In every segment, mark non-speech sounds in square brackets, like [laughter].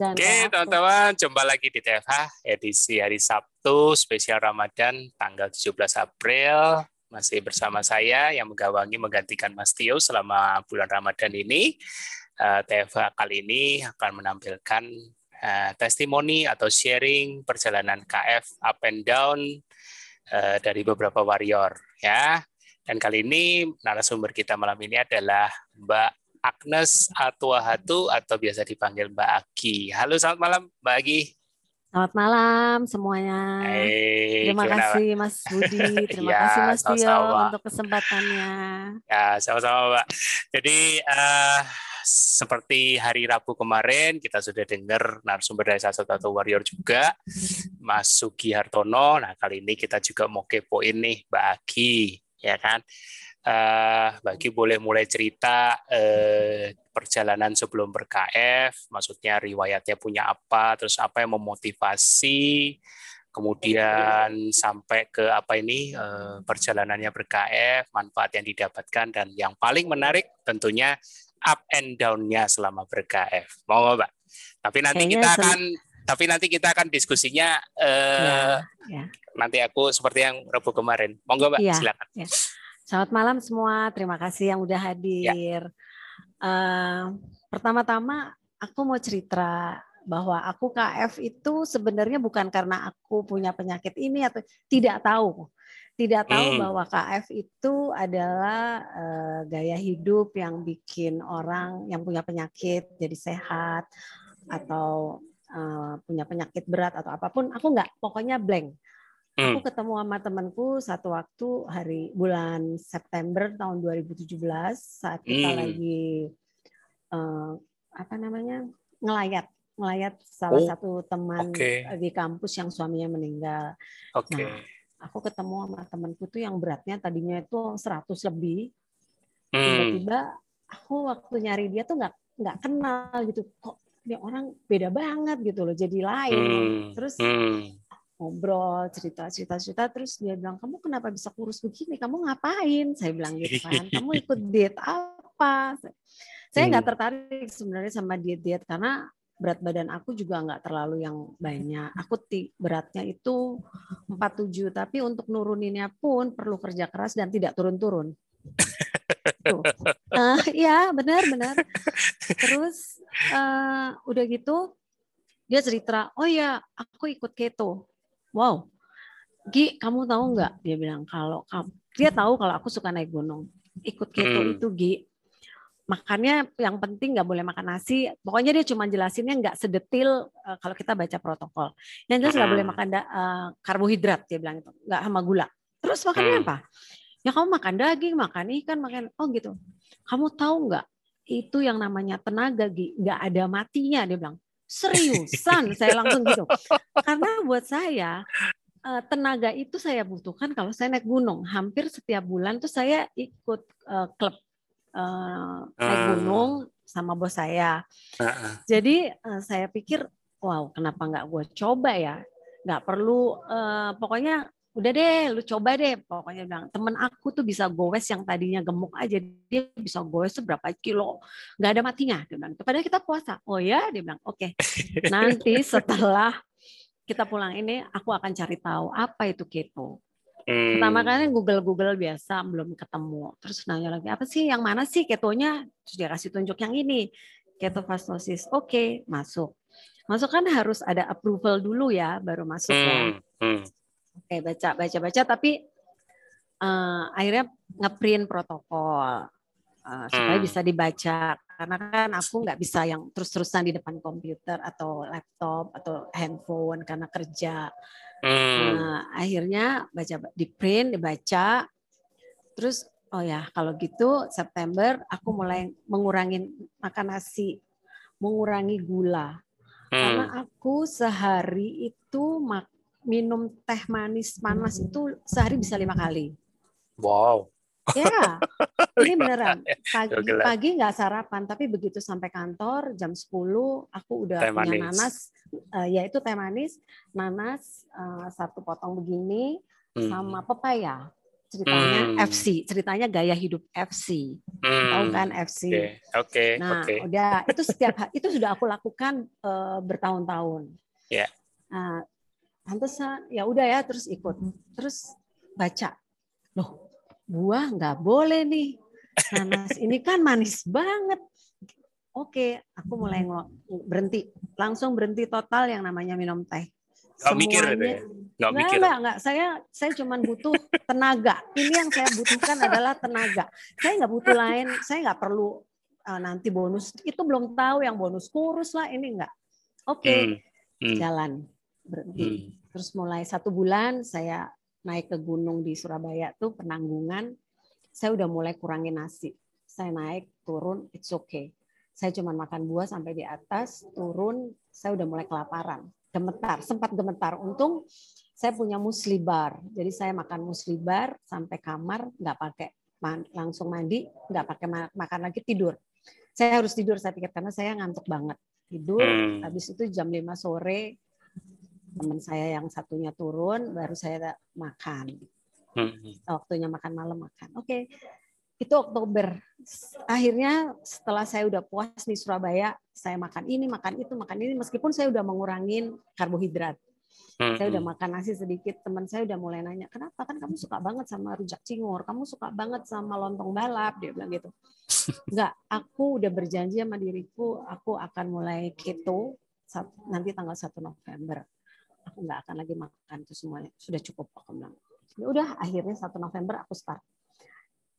Oke, aku. teman-teman, jumpa lagi di TFH edisi hari Sabtu spesial Ramadan tanggal 17 April. Masih bersama saya yang menggawangi menggantikan Mas Tio selama bulan Ramadan ini. Eh, TFH kali ini akan menampilkan eh, testimoni atau sharing perjalanan KF up and down eh, dari beberapa warrior ya. Dan kali ini narasumber kita malam ini adalah Mbak Agnes Atuahatu atau biasa dipanggil Mbak Aki. Halo, selamat malam Mbak Aki. Selamat malam semuanya. Hey, Terima kasih Mas Budi, terima [laughs] Ya, kasih Mas Tio untuk kesempatannya. Ya, sama-sama Mbak. Jadi eh, seperti hari Rabu kemarin kita sudah dengar narasumber dari salah satu warrior juga, Mas Sugi Hartono. Nah kali ini kita juga mau kepoin nih Mbak Aki, ya kan? Eh, Mbak Aki boleh mulai cerita eh, perjalanan sebelum ber-KF, maksudnya riwayatnya punya apa, terus apa yang memotivasi, kemudian sampai ke apa ini eh, perjalanannya ber-KF, manfaat yang didapatkan dan yang paling menarik tentunya up and down-nya selama ber-KF. Mau nggak, Mbak? Tapi nanti Kayaknya kita akan tapi nanti kita akan diskusinya eh, Ya, ya. nanti aku seperti yang Rabu kemarin. Monggo, Mbak, Iya. silakan. Selamat malam semua, terima kasih yang udah hadir. Eh, Pertama-tama aku mau cerita bahwa aku KF itu sebenarnya bukan karena aku punya penyakit ini atau tidak tahu. Tidak tahu Hmm. bahwa KF itu adalah eh, gaya hidup yang bikin orang yang punya penyakit jadi sehat atau eh, punya penyakit berat atau apa pun. Aku nggak, pokoknya blank. Hmm. Aku ketemu sama temanku satu waktu hari bulan September tahun 2017 saat kita Hmm. lagi eh, apa namanya ngelayat ngelayat salah Oh, satu teman oke. di kampus yang suaminya meninggal. Oke. Nah, Aku ketemu sama temanku tuh yang beratnya tadinya itu 100 lebih. Hmm. Tiba-tiba aku waktu nyari dia tuh nggak nggak kenal gitu. Kok dia orang beda banget gitu loh. Jadi lain. Hmm. Terus Hmm. Ngobrol cerita cerita cerita terus dia bilang kamu kenapa bisa kurus begini? Kamu ngapain? Saya bilang gitu kan kamu ikut [laughs] diet apa? Saya nggak Hmm. tertarik sebenarnya sama diet diet karena berat badan aku juga nggak terlalu yang banyak. Aku ti- beratnya itu 47 tapi untuk nuruninnya pun perlu kerja keras dan tidak turun-turun. Tuh. [laughs] Eh, ya benar benar. Terus eh, udah gitu dia cerita oh ya aku ikut keto wow. Gi kamu tahu nggak? Dia bilang kalau kamu dia tahu kalau aku suka naik gunung. Ikut keto Hmm. itu Gi. Makannya yang penting nggak boleh makan nasi. Pokoknya dia cuma jelasinnya nggak sedetil eh, kalau kita baca protokol. Yang jelas nggak boleh Hmm. makan da- eh, karbohidrat dia bilang itu. Nggak sama gula. Terus makannya Hmm. apa? Ya kamu makan daging makan ikan makan oh gitu. Kamu tahu nggak? Itu yang namanya tenaga Gi. Nggak ada matinya dia bilang seriusan saya langsung gitu. Karena buat saya eh, tenaga itu saya butuhkan kalau saya naik gunung. Hampir setiap bulan tuh saya ikut eh, klub eh, naik Ah. gunung sama bos saya. Jadi saya pikir wow kenapa nggak gue coba ya? Nggak perlu eh, pokoknya udah deh lu coba deh. Pokoknya bilang temen aku tuh bisa goes yang tadinya gemuk aja dia bisa goes tuh berapa kilo nggak ada matinya. Dia bilang padahal kita puasa. Oh ya dia bilang oke [laughs] nanti setelah kita pulang ini aku akan cari tahu apa itu keto. Hmm. pertama kali Google Google biasa belum ketemu. Terus nanya lagi apa sih? Yang mana sih ketonya? Terus dia kasih tunjuk yang ini ketofastosis. Oke masuk. Masuk kan harus ada approval dulu ya baru masuk ya. Hmm. Oke baca baca baca tapi eh, akhirnya ngeprint protokol eh, supaya Hmm. bisa dibaca karena kan aku nggak bisa yang terus-terusan di depan komputer atau laptop atau handphone karena kerja Hmm. Nah, akhirnya baca di print, dibaca. Terus oh ya, kalau gitu September aku mulai mengurangi makan nasi, mengurangi gula. Karena Hmm. aku sehari itu mak- minum teh manis panas itu sehari bisa lima kali. Wow. Ya, [laughs] ini beneran. Pagi lah. pagi nggak sarapan, tapi begitu sampai kantor jam 10 aku udah Teh punya manis. nanas, eh, yaitu teh manis, nanas eh, satu potong begini Hmm. sama pepaya. ceritanya Hmm. FC, ceritanya gaya hidup FC. Hmm. Tahu kan FC? Oke, oke, Nah, oke. udah itu setiap itu sudah aku lakukan eh, bertahun-tahun. Ya. Nah, pantesan ya udah ya terus ikut. Terus baca. Loh, buah nggak boleh nih. Nanas ini kan manis banget. Oke, aku mulai berhenti. Langsung berhenti total yang namanya minum teh. Nggak mikir gitu ya? Nggak Nggak, mikir. nggak, nggak. Saya saya cuma butuh tenaga. Ini yang saya butuhkan adalah tenaga. Saya nggak butuh lain. Saya nggak perlu uh, nanti bonus. Itu belum tahu yang bonus kurus lah. Ini nggak. Oke, Hmm. Hmm. jalan berhenti. Hmm. Terus mulai satu bulan saya naik ke gunung di Surabaya tuh penanggungan. Saya udah mulai kurangin nasi. Saya naik turun, it's okay. Saya cuma makan buah sampai di atas, turun, saya udah mulai kelaparan gemetar, sempat gemetar. Untung saya punya musli bar. Jadi saya makan musli bar sampai kamar nggak pakai langsung mandi, nggak pakai ma- makan lagi tidur. Saya harus tidur saya pikir karena saya ngantuk banget. Tidur, Hmm. habis itu jam 5 sore teman saya yang satunya turun baru saya makan. Hmm. Waktunya makan malam makan. Oke. Itu Oktober. Akhirnya setelah saya udah puas di Surabaya, saya makan ini, makan itu, makan ini meskipun saya udah mengurangin karbohidrat. Hmm. Saya udah makan nasi sedikit, teman saya udah mulai nanya, "Kenapa kan kamu suka banget sama rujak cingur? Kamu suka banget sama lontong balap?" Dia bilang gitu. [laughs] Enggak, aku udah berjanji sama diriku, aku akan mulai keto nanti tanggal 1 November. Aku nggak akan lagi makan itu semuanya. Sudah cukup aku bilang. Ya udah, akhirnya 1 November aku start.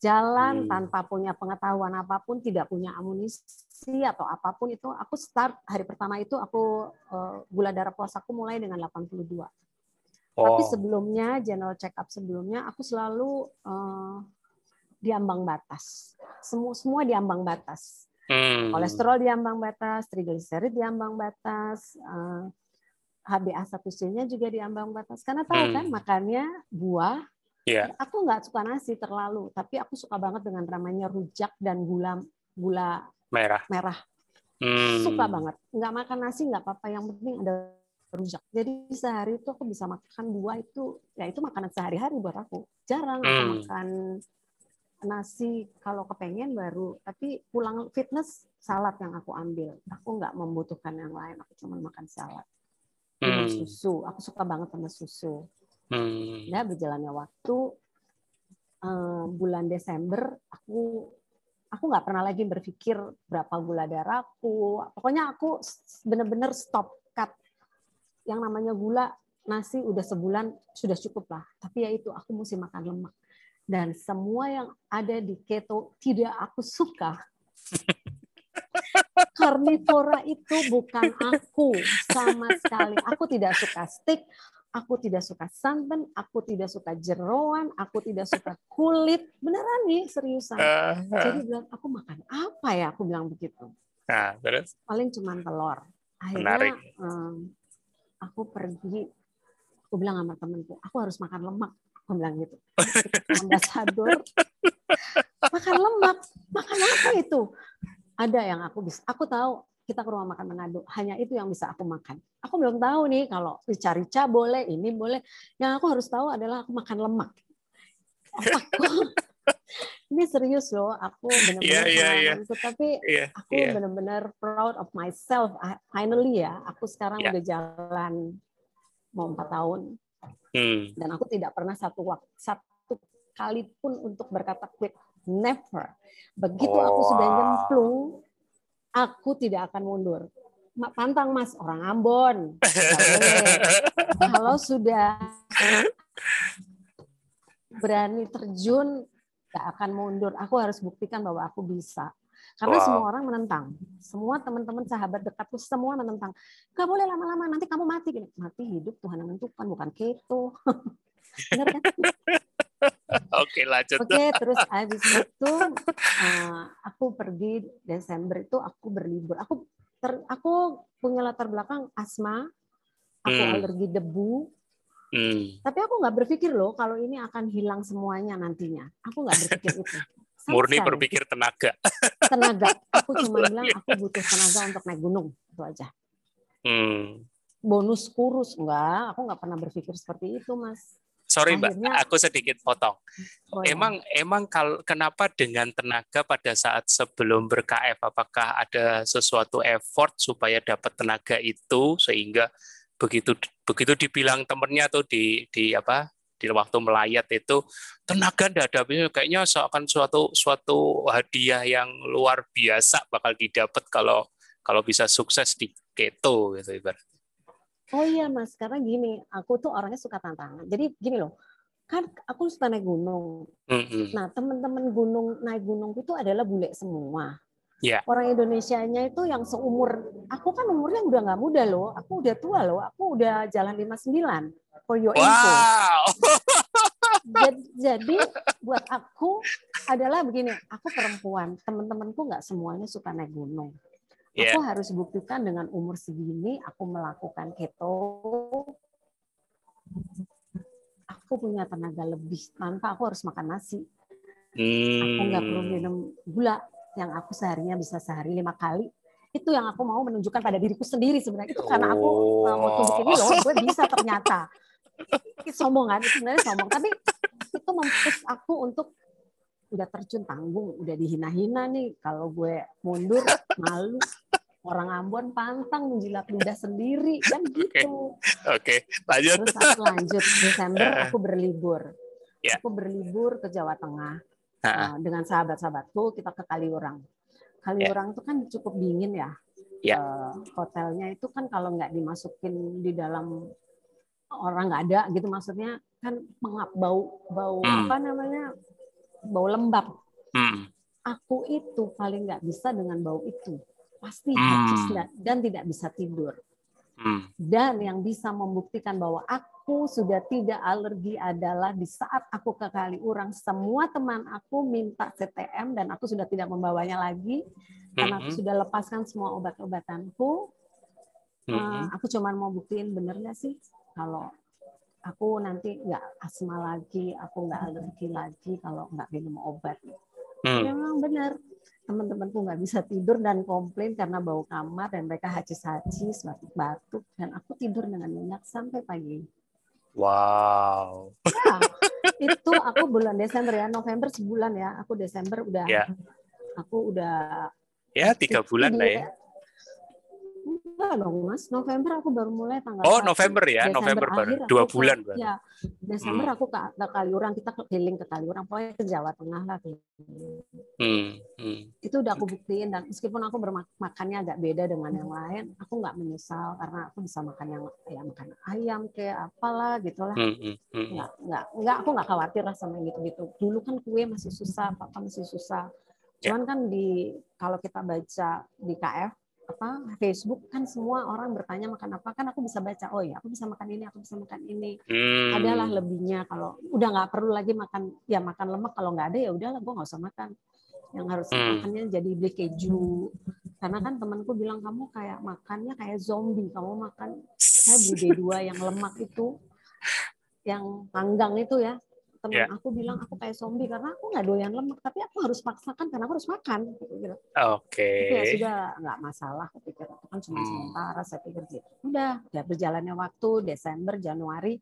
Jalan Hmm. tanpa punya pengetahuan apa pun, tidak punya amunisi atau apa pun itu, aku start hari pertama itu aku eh, gula darah puasaku mulai dengan 82. Tapi Oh. sebelumnya general check up sebelumnya aku selalu eh, di ambang batas. Semua semua di ambang batas. Hmm. Kolesterol di ambang batas, trigliserid di ambang batas, eh, HbA1c-nya juga di ambang batas. Karena tahu Hmm. kan makannya buah. Iya. Aku nggak suka nasi terlalu, tapi aku suka banget dengan namanya rujak dan gula gula Merah. merah. Hmm. Suka banget. Nggak makan nasi nggak apa-apa, yang penting ada rujak. Jadi sehari itu aku bisa makan buah itu, ya itu makanan sehari-hari buat aku. Jarang aku Hmm. makan nasi kalau kepengen baru, tapi pulang fitness salad yang aku ambil. Aku nggak membutuhkan yang lain, aku cuma makan salad. Minum Hmm. susu, aku suka banget sama susu. Hmm. Ya berjalannya waktu eh, bulan Desember aku aku nggak pernah lagi berpikir berapa gula darahku. Pokoknya aku bener-bener stop cut. Yang namanya gula nasi udah sebulan sudah cukup lah. Tapi ya itu aku mesti makan lemak. Dan semua yang ada di keto tidak aku suka. [laughs] Karnivora itu bukan aku sama sekali. Aku tidak suka steak, aku tidak suka santan, aku tidak suka jeroan, aku tidak suka kulit. Beneran nih, seriusan. Ah, ah. Jadi bilang, aku makan apa ya? Aku bilang begitu. Nah, terus? Paling cuma telur. Akhirnya em, aku pergi, aku bilang sama temenku, aku harus makan lemak. Aku bilang gitu. [laughs] Ambasador, makan lemak. Makan apa itu? Ada yang aku bisa. Aku tahu kita ke rumah makan Manado, hanya itu yang bisa aku makan. Aku belum tahu nih kalau rica-rica boleh, ini boleh. Yang aku harus tahu adalah aku makan lemak. Aku, [laughs] ini serius loh, aku benar-benar Iya, iya, iya. pengalamanku. Tapi Iya. aku Iya. benar-benar proud of myself. I- Finally ya, aku sekarang Ya. udah jalan mau empat tahun Hmm. dan aku tidak pernah satu waktu satu kali pun untuk berkata quit. Never. Begitu aku sudah nyemplung, aku tidak akan mundur. Pantang mas, orang Ambon. [laughs] Kalau sudah berani terjun, gak akan mundur. Aku harus buktikan bahwa aku bisa. Karena Wow. semua orang menentang. Semua teman-teman sahabat dekatku semua menentang. Gak boleh lama-lama, nanti kamu mati. Gini, Mati hidup Tuhan yang menentukan, bukan keto. [laughs] Bener kan? [laughs] Oke, lanjut. Oke, terus habis itu eh, aku pergi Desember itu aku berlibur. Aku ter- aku punya latar belakang asma, aku Hmm. alergi debu, Hmm. tapi aku nggak berpikir loh kalau ini akan hilang semuanya nantinya. Aku nggak berpikir itu. Sama [laughs] Murni berpikir tenaga. [laughs] tenaga. Aku cuma bilang aku butuh tenaga untuk naik gunung itu aja. Hmm. Bonus kurus enggak, aku nggak pernah berpikir seperti itu mas. Sorry mbak, aku sedikit potong. Oh, emang ya. emang kalau kenapa dengan tenaga pada saat sebelum ber-KF, apakah ada sesuatu effort supaya dapat tenaga itu sehingga begitu begitu dibilang temennya atau di di apa di waktu melayat itu tenaga tidak ada kayaknya seakan suatu suatu hadiah yang luar biasa bakal didapat kalau kalau bisa sukses di keto gitu ibarat. Oh iya mas, karena gini, aku tuh orangnya suka tantangan. Jadi gini loh, kan aku suka naik gunung. Mm-hmm. Nah teman-teman gunung naik gunung itu adalah bule semua. Yeah. Orang Indonesia-nya itu yang seumur, aku kan umurnya udah nggak muda loh, aku udah tua loh, aku udah jalan 59 for your wow. [laughs] info. jadi, jadi buat aku adalah begini, aku perempuan, teman-temanku nggak semuanya suka naik gunung. Yeah. Aku harus buktikan dengan umur segini aku melakukan keto. Aku punya tenaga lebih tanpa aku harus makan nasi. Hmm. Aku nggak perlu hmm. minum gula yang aku seharinya bisa sehari lima kali. Itu yang aku mau menunjukkan pada diriku sendiri sebenarnya. Itu karena aku oh. mau tunjukin ini loh, gue bisa ternyata. Itu sombong kan, itu sebenarnya sombong. Tapi itu mempush aku untuk udah terjun tanggung, udah dihina-hina nih. Kalau gue mundur, malu. Orang Ambon pantang menjilat lidah sendiri, kan [laughs] gitu. Oke, okay. okay. lanjut. Terus aku lanjut. Desember [laughs] aku berlibur. Yeah. Aku berlibur ke Jawa Tengah. Uh, dengan sahabat-sahabatku, kita ke Kaliurang. Kaliurang itu yeah. kan cukup dingin ya. Yeah. Ya. Uh, hotelnya itu kan kalau nggak dimasukin di dalam orang nggak ada gitu maksudnya kan mengap bau bau hmm. apa namanya bau lembab. Hmm. Aku itu paling nggak bisa dengan bau itu, pasti hmm. dan tidak bisa tidur. Hmm. Dan yang bisa membuktikan bahwa aku sudah tidak alergi adalah di saat aku ke Kaliurang, semua teman aku minta CTM dan aku sudah tidak membawanya lagi karena aku hmm. sudah lepaskan semua obat-obatanku. Hmm. Uh, aku cuma mau buktiin bener nggak sih kalau aku nanti nggak asma lagi, aku nggak alergi lagi kalau nggak minum obat. Hmm. Memang benar, teman-temanku nggak bisa tidur dan komplain karena bau kamar dan mereka hacis-hacis, batuk-batuk, dan aku tidur dengan nyenyak sampai pagi. Wow. Ya, itu aku bulan Desember ya, November sebulan ya, aku Desember udah, yeah. aku udah. Ya tiga bulan lah ya Enggak dong mas, November aku baru mulai tanggal Oh November ya, Desember November baru dua bulan baru. Ya, Desember hmm. aku ke, ke Kaliurang, kita keliling ke Kaliurang, pokoknya ke Jawa Tengah lah. Hmm. Hmm. Itu udah aku buktiin dan meskipun aku bermakannya agak beda dengan yang lain, aku nggak menyesal karena aku bisa makan yang ya makan ayam kayak apalah gitulah. Hmm. Hmm. Hmm. Nggak, nggak, nggak, aku nggak khawatir lah sama gitu-gitu. Dulu kan kue masih susah, papa masih susah. Ya. Cuman kan di kalau kita baca di KF apa Facebook kan semua orang bertanya makan apa. Kan aku bisa baca oh ya aku bisa makan ini aku bisa makan ini. Hmm. adalah lebihnya kalau udah nggak perlu lagi makan ya makan lemak. Kalau nggak ada ya udahlah gue nggak usah makan. Yang harus hmm. makannya jadi beli keju. Karena kan temanku bilang kamu kayak makannya kayak zombie. Kamu makan saya beli D2 yang lemak itu yang panggang itu ya teman yeah. aku bilang aku kayak zombie karena aku nggak doyan lemak tapi aku harus paksakan karena aku harus makan gitu. Oke. Okay. ya sudah nggak masalah aku pikir itu kan cuma hmm. sementara saya pikir gitu. Udah, udah berjalannya waktu Desember Januari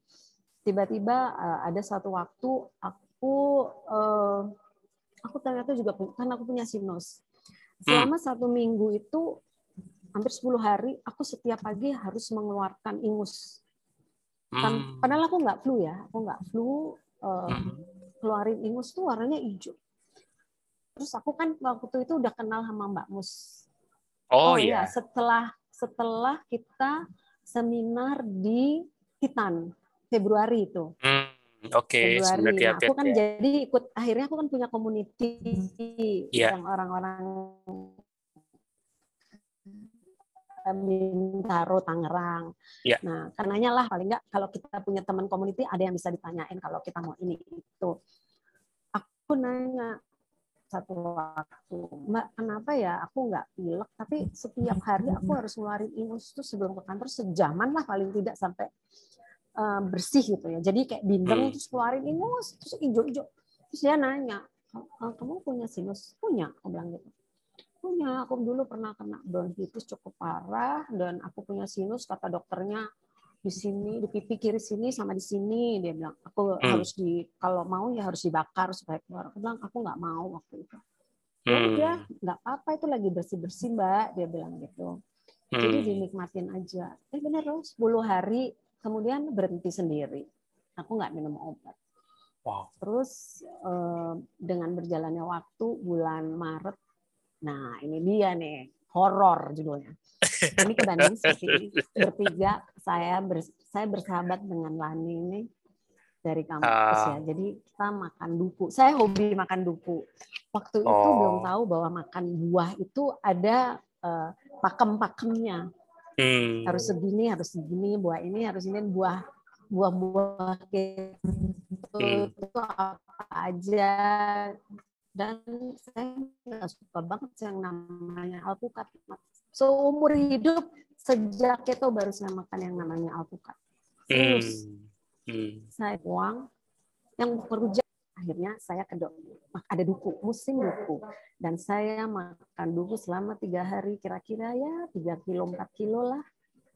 tiba-tiba uh, ada satu waktu aku uh, aku ternyata juga kan aku punya sinus. Selama hmm. satu minggu itu hampir 10 hari aku setiap pagi harus mengeluarkan ingus. Kan, hmm. Padahal aku nggak flu ya, aku nggak flu, uh, keluarin ingus tuh warnanya hijau. Terus aku kan waktu itu udah kenal sama Mbak Mus. Oh, oh iya. Ya, setelah setelah kita seminar di Titan Februari itu. Hmm, Oke, okay. Februari. Nah, aku kan ya. jadi ikut akhirnya aku kan punya community yeah. yang orang-orang Bintaro, Tangerang. Yeah. Nah, karenanya lah paling nggak kalau kita punya teman community ada yang bisa ditanyain kalau kita mau ini itu. Aku nanya satu waktu, Mbak, kenapa ya aku nggak pilek, tapi setiap hari aku harus ngeluarin ingus itu sebelum ke kantor sejaman lah paling tidak sampai uh, bersih gitu ya. Jadi kayak bindeng hmm. terus keluarin ingus terus hijau-hijau. Terus dia nanya, kamu punya sinus? Punya, aku bilang gitu punya aku dulu pernah kena bronkitis cukup parah dan aku punya sinus kata dokternya di sini di pipi kiri sini sama di sini dia bilang aku Hmm. harus di kalau mau ya harus dibakar supaya keluar aku bilang aku nggak mau waktu itu ya Hmm. udah nggak apa-apa itu lagi bersih bersih mbak dia bilang gitu jadi Hmm. dinikmatin aja eh bener loh 10 hari kemudian berhenti sendiri aku nggak minum obat Wow. terus eh, dengan berjalannya waktu bulan Maret nah ini dia nih horor judulnya ini ke Bandung ini [laughs] bertiga saya bers- saya bersahabat dengan Lani ini dari kampus Ah. ya jadi kita makan duku saya hobi makan duku waktu itu Oh. belum tahu bahwa makan buah itu ada eh, pakem-pakemnya Hmm. harus segini harus segini buah ini harus ini buah buah-buah gitu Hmm. itu apa aja dan saya nggak suka banget yang namanya alpukat seumur hidup sejak itu baru saya makan yang namanya alpukat Hmm. Hmm. saya buang yang kerja akhirnya saya ke ada duku musim duku dan saya makan duku selama tiga hari kira-kira ya tiga kilo empat kilo lah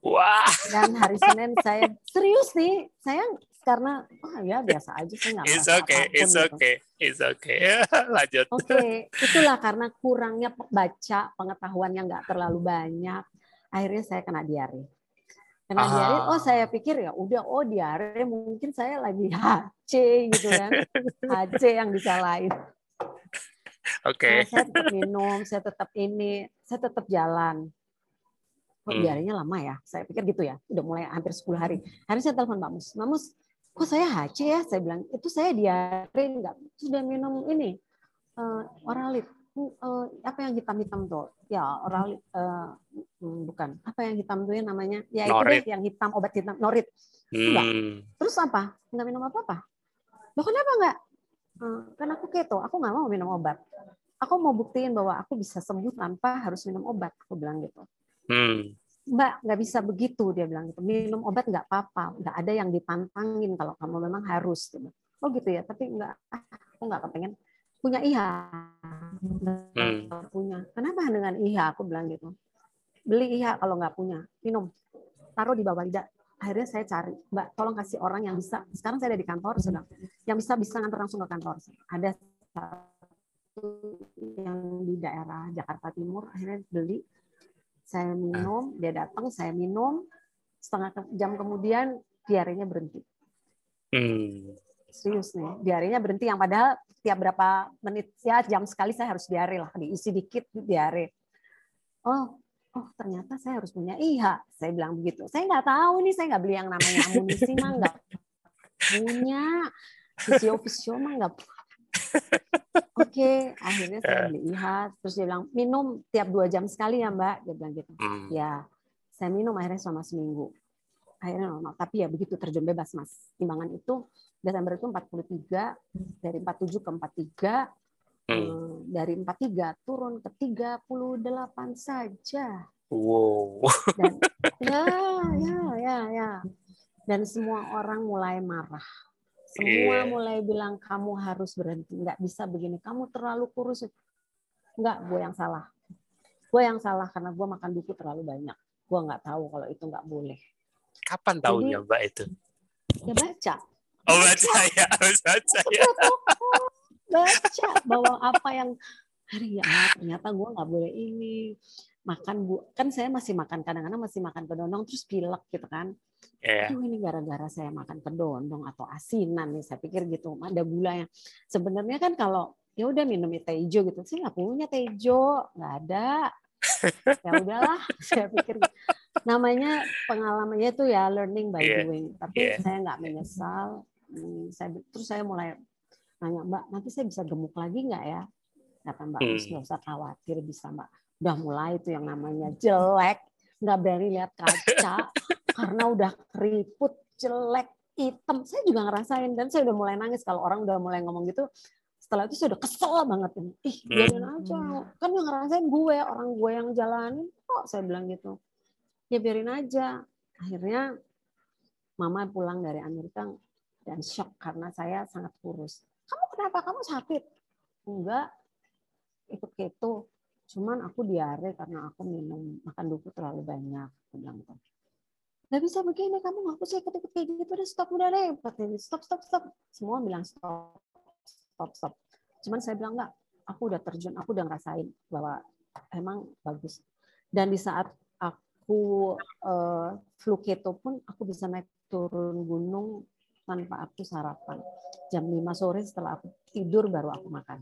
Wah. dan hari Senin saya serius nih saya karena oh ya biasa aja saya nggak It's okay. It's gitu. okay. It's okay. [laughs] Lanjut. Oke, itulah karena kurangnya baca pengetahuan yang nggak terlalu banyak. Akhirnya saya kena diare. Kena Ah. diare, oh saya pikir ya udah, oh diare mungkin saya lagi [laughs] HC gitu kan. HC yang disalahin. Oke. Nah, saya tetap minum, saya tetap ini, saya tetap jalan. Kok Hmm. diarenya lama ya? Saya pikir gitu ya. Udah mulai hampir 10 hari. Hari saya telepon Mbak Mus. Mbak Mus, kok saya HC ya? Saya bilang, itu saya diare enggak? Sudah minum ini, eh, oralit. Hmm, eh, apa yang hitam-hitam tuh? Ya, oralit. eh, hmm, bukan. Apa yang hitam tuh ya namanya? Ya itu deh, yang hitam, obat hitam. Norit. Enggak. Hmm. Terus apa? Enggak minum apa-apa? Loh kenapa enggak? "Eh, kan aku keto, aku nggak mau minum obat. Aku mau buktiin bahwa aku bisa sembuh tanpa harus minum obat. Aku bilang gitu. Hmm. Mbak, nggak bisa begitu, dia bilang gitu. Minum obat nggak apa-apa. Nggak ada yang dipantangin kalau kamu memang harus. Gitu. Oh gitu ya, tapi nggak, aku nggak kepengen punya IHA. Hmm. punya. Kenapa dengan IHA? Aku bilang gitu. Beli IHA kalau nggak punya. Minum. Taruh di bawah lidah. Akhirnya saya cari, Mbak, tolong kasih orang yang bisa. Sekarang saya ada di kantor, sedang yang bisa bisa ngantar langsung ke kantor. Ada satu yang di daerah Jakarta Timur, akhirnya beli. Saya minum, dia datang, saya minum. Setengah jam kemudian diarenya berhenti. Hmm. Serius nih, diarenya berhenti yang padahal tiap berapa menit ya jam sekali saya harus diare lah, diisi dikit diare. Oh, oh ternyata saya harus punya IHA. Saya bilang begitu. Saya nggak tahu nih, saya nggak beli yang namanya amunisi mah nggak punya. Fisio-fisio mah nggak [laughs] Oke, akhirnya saya beli IHA. Terus dia bilang, minum tiap dua jam sekali ya Mbak. Dia bilang gitu. Hmm. Ya, saya minum akhirnya selama seminggu. Akhirnya normal. Tapi ya begitu terjun bebas, Mas. Timbangan itu Desember itu 43, dari 47 ke 43, Hmm. eh, dari 43 turun ke 38 saja. Wow. Dan [laughs] ya, ya, ya, ya. Dan semua orang mulai marah. Semua Iya. mulai bilang kamu harus berhenti, nggak bisa begini. Kamu terlalu kurus. Nggak, gue yang salah. Gue yang salah karena gue makan duku terlalu banyak. Gue nggak tahu kalau itu nggak boleh. Kapan tahunya Mbak itu? Ya baca, Oh, baca ya, harus baca ya. [laughs] baca bahwa apa yang hari ya Allah, ternyata gue nggak boleh ini makan bu kan saya masih makan kadang-kadang masih makan kedondong terus pilek gitu kan Ya. Aduh ini gara-gara saya makan kedondong atau asinan nih saya pikir gitu ada gulanya sebenarnya kan kalau ya udah minum teh hijau gitu saya nggak punya teh hijau nggak ada ya [laughs] udahlah saya pikir gitu. namanya pengalamannya itu ya learning by Iya, doing tapi iya. saya nggak menyesal Hmm, saya terus saya mulai nanya mbak nanti saya bisa gemuk lagi nggak ya kata mbak Hmm. "Terus nggak usah khawatir bisa mbak udah mulai itu yang namanya jelek nggak berani lihat kaca [laughs] karena udah keriput jelek hitam. Saya juga ngerasain dan saya udah mulai nangis kalau orang udah mulai ngomong gitu. Setelah itu saya udah kesel banget. Ih biarin aja. Kan yang ngerasain gue orang gue yang jalanin kok saya bilang gitu. Ya biarin aja. Akhirnya mama pulang dari Amerika dan shock karena saya sangat kurus. Kamu kenapa? Kamu sakit? Enggak ikut keto. Cuman aku diare karena aku minum makan duku terlalu banyak aku bilang gitu nggak bisa begini kamu nggak usah ikut-ikut kayak gitu udah stop udah repot stop stop stop. Semua bilang stop stop stop. Cuman saya bilang nggak aku udah terjun aku udah ngerasain bahwa emang bagus. Dan di saat aku uh, flu keto pun aku bisa naik turun gunung tanpa aku sarapan. Jam 5 sore setelah aku tidur baru aku makan.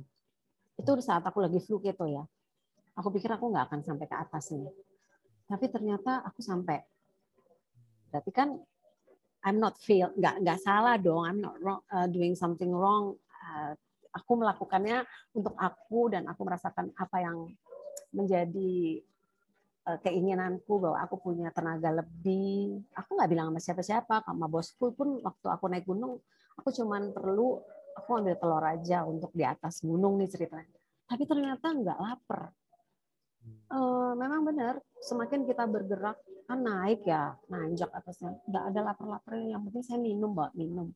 Itu saat aku lagi flu keto ya. Aku pikir aku nggak akan sampai ke atas ini. Tapi ternyata aku sampai berarti kan I'm not feel nggak nggak salah dong I'm not wrong, uh, doing something wrong. Uh, aku melakukannya untuk aku dan aku merasakan apa yang menjadi uh, keinginanku bahwa aku punya tenaga lebih. Aku nggak bilang sama siapa-siapa sama bosku pun waktu aku naik gunung aku cuman perlu aku ambil telur aja untuk di atas gunung nih ceritanya. Tapi ternyata nggak lapar. Uh, memang benar semakin kita bergerak kan naik ya nanjak atasnya. Nggak ada lapar-lapar yang penting saya minum mbak minum.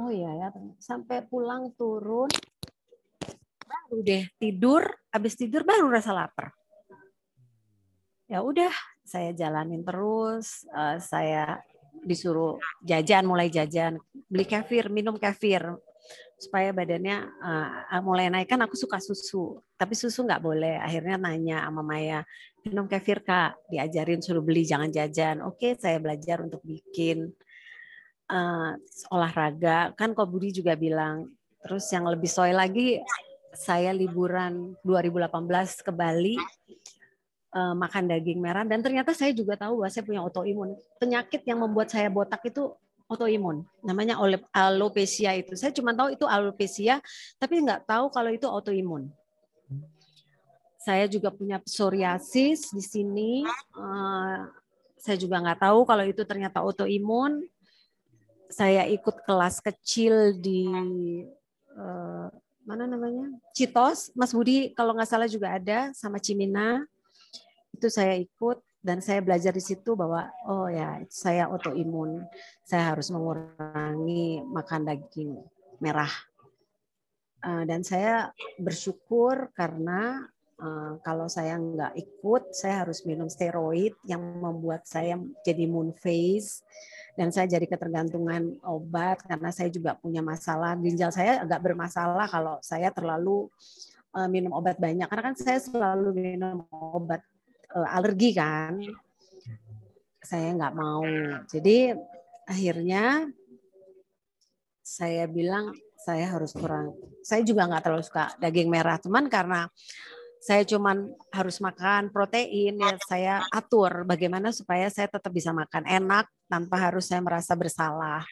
Oh iya ya sampai pulang turun baru deh tidur. Habis tidur baru rasa lapar. Ya udah saya jalanin terus uh, saya disuruh jajan mulai jajan. Beli kefir minum kefir supaya badannya uh, mulai naik. Kan aku suka susu tapi susu nggak boleh. Akhirnya nanya sama Maya minum kefir kak. Diajarin suruh beli jangan jajan. Oke saya belajar untuk bikin uh, olahraga. Kan kok Budi juga bilang terus yang lebih soy lagi saya liburan 2018 ke Bali uh, makan daging merah. Dan ternyata saya juga tahu bahwa saya punya autoimun. Penyakit yang membuat saya botak itu autoimun, namanya alopecia itu. Saya cuma tahu itu alopecia, tapi nggak tahu kalau itu autoimun. Saya juga punya psoriasis di sini. Eh, saya juga nggak tahu kalau itu ternyata autoimun. Saya ikut kelas kecil di eh, mana namanya Citos, Mas Budi kalau nggak salah juga ada sama Cimina. Itu saya ikut dan saya belajar di situ bahwa oh ya saya autoimun. Saya harus mengurangi makan daging merah. Uh, dan saya bersyukur karena uh, kalau saya nggak ikut saya harus minum steroid yang membuat saya jadi moon face. Dan saya jadi ketergantungan obat karena saya juga punya masalah. Ginjal saya agak bermasalah kalau saya terlalu uh, minum obat banyak. Karena kan saya selalu minum obat alergi kan? Saya nggak mau. Jadi akhirnya saya bilang saya harus kurang. Saya juga nggak terlalu suka daging merah cuman karena saya cuman harus makan protein ya saya atur bagaimana supaya saya tetap bisa makan enak tanpa harus saya merasa bersalah.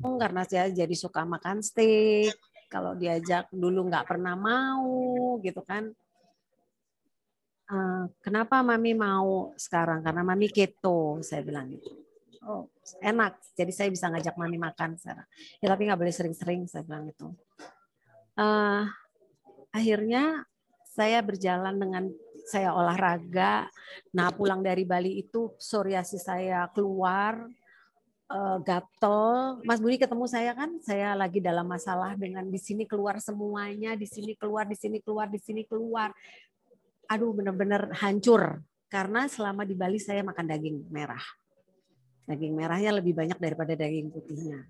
Karena saya jadi suka makan steak kalau diajak dulu nggak pernah mau gitu kan Eh, kenapa mami mau sekarang? Karena mami keto, saya bilang gitu. Oh, enak. Jadi saya bisa ngajak mami makan sekarang. Ya tapi nggak boleh sering-sering, saya bilang itu. Uh, akhirnya saya berjalan dengan saya olahraga. Nah pulang dari Bali itu psoriasis saya keluar, uh, gatel. Mas Budi ketemu saya kan, saya lagi dalam masalah dengan di sini keluar semuanya, di sini keluar, di sini keluar, di sini keluar aduh benar-benar hancur karena selama di Bali saya makan daging merah. Daging merahnya lebih banyak daripada daging putihnya.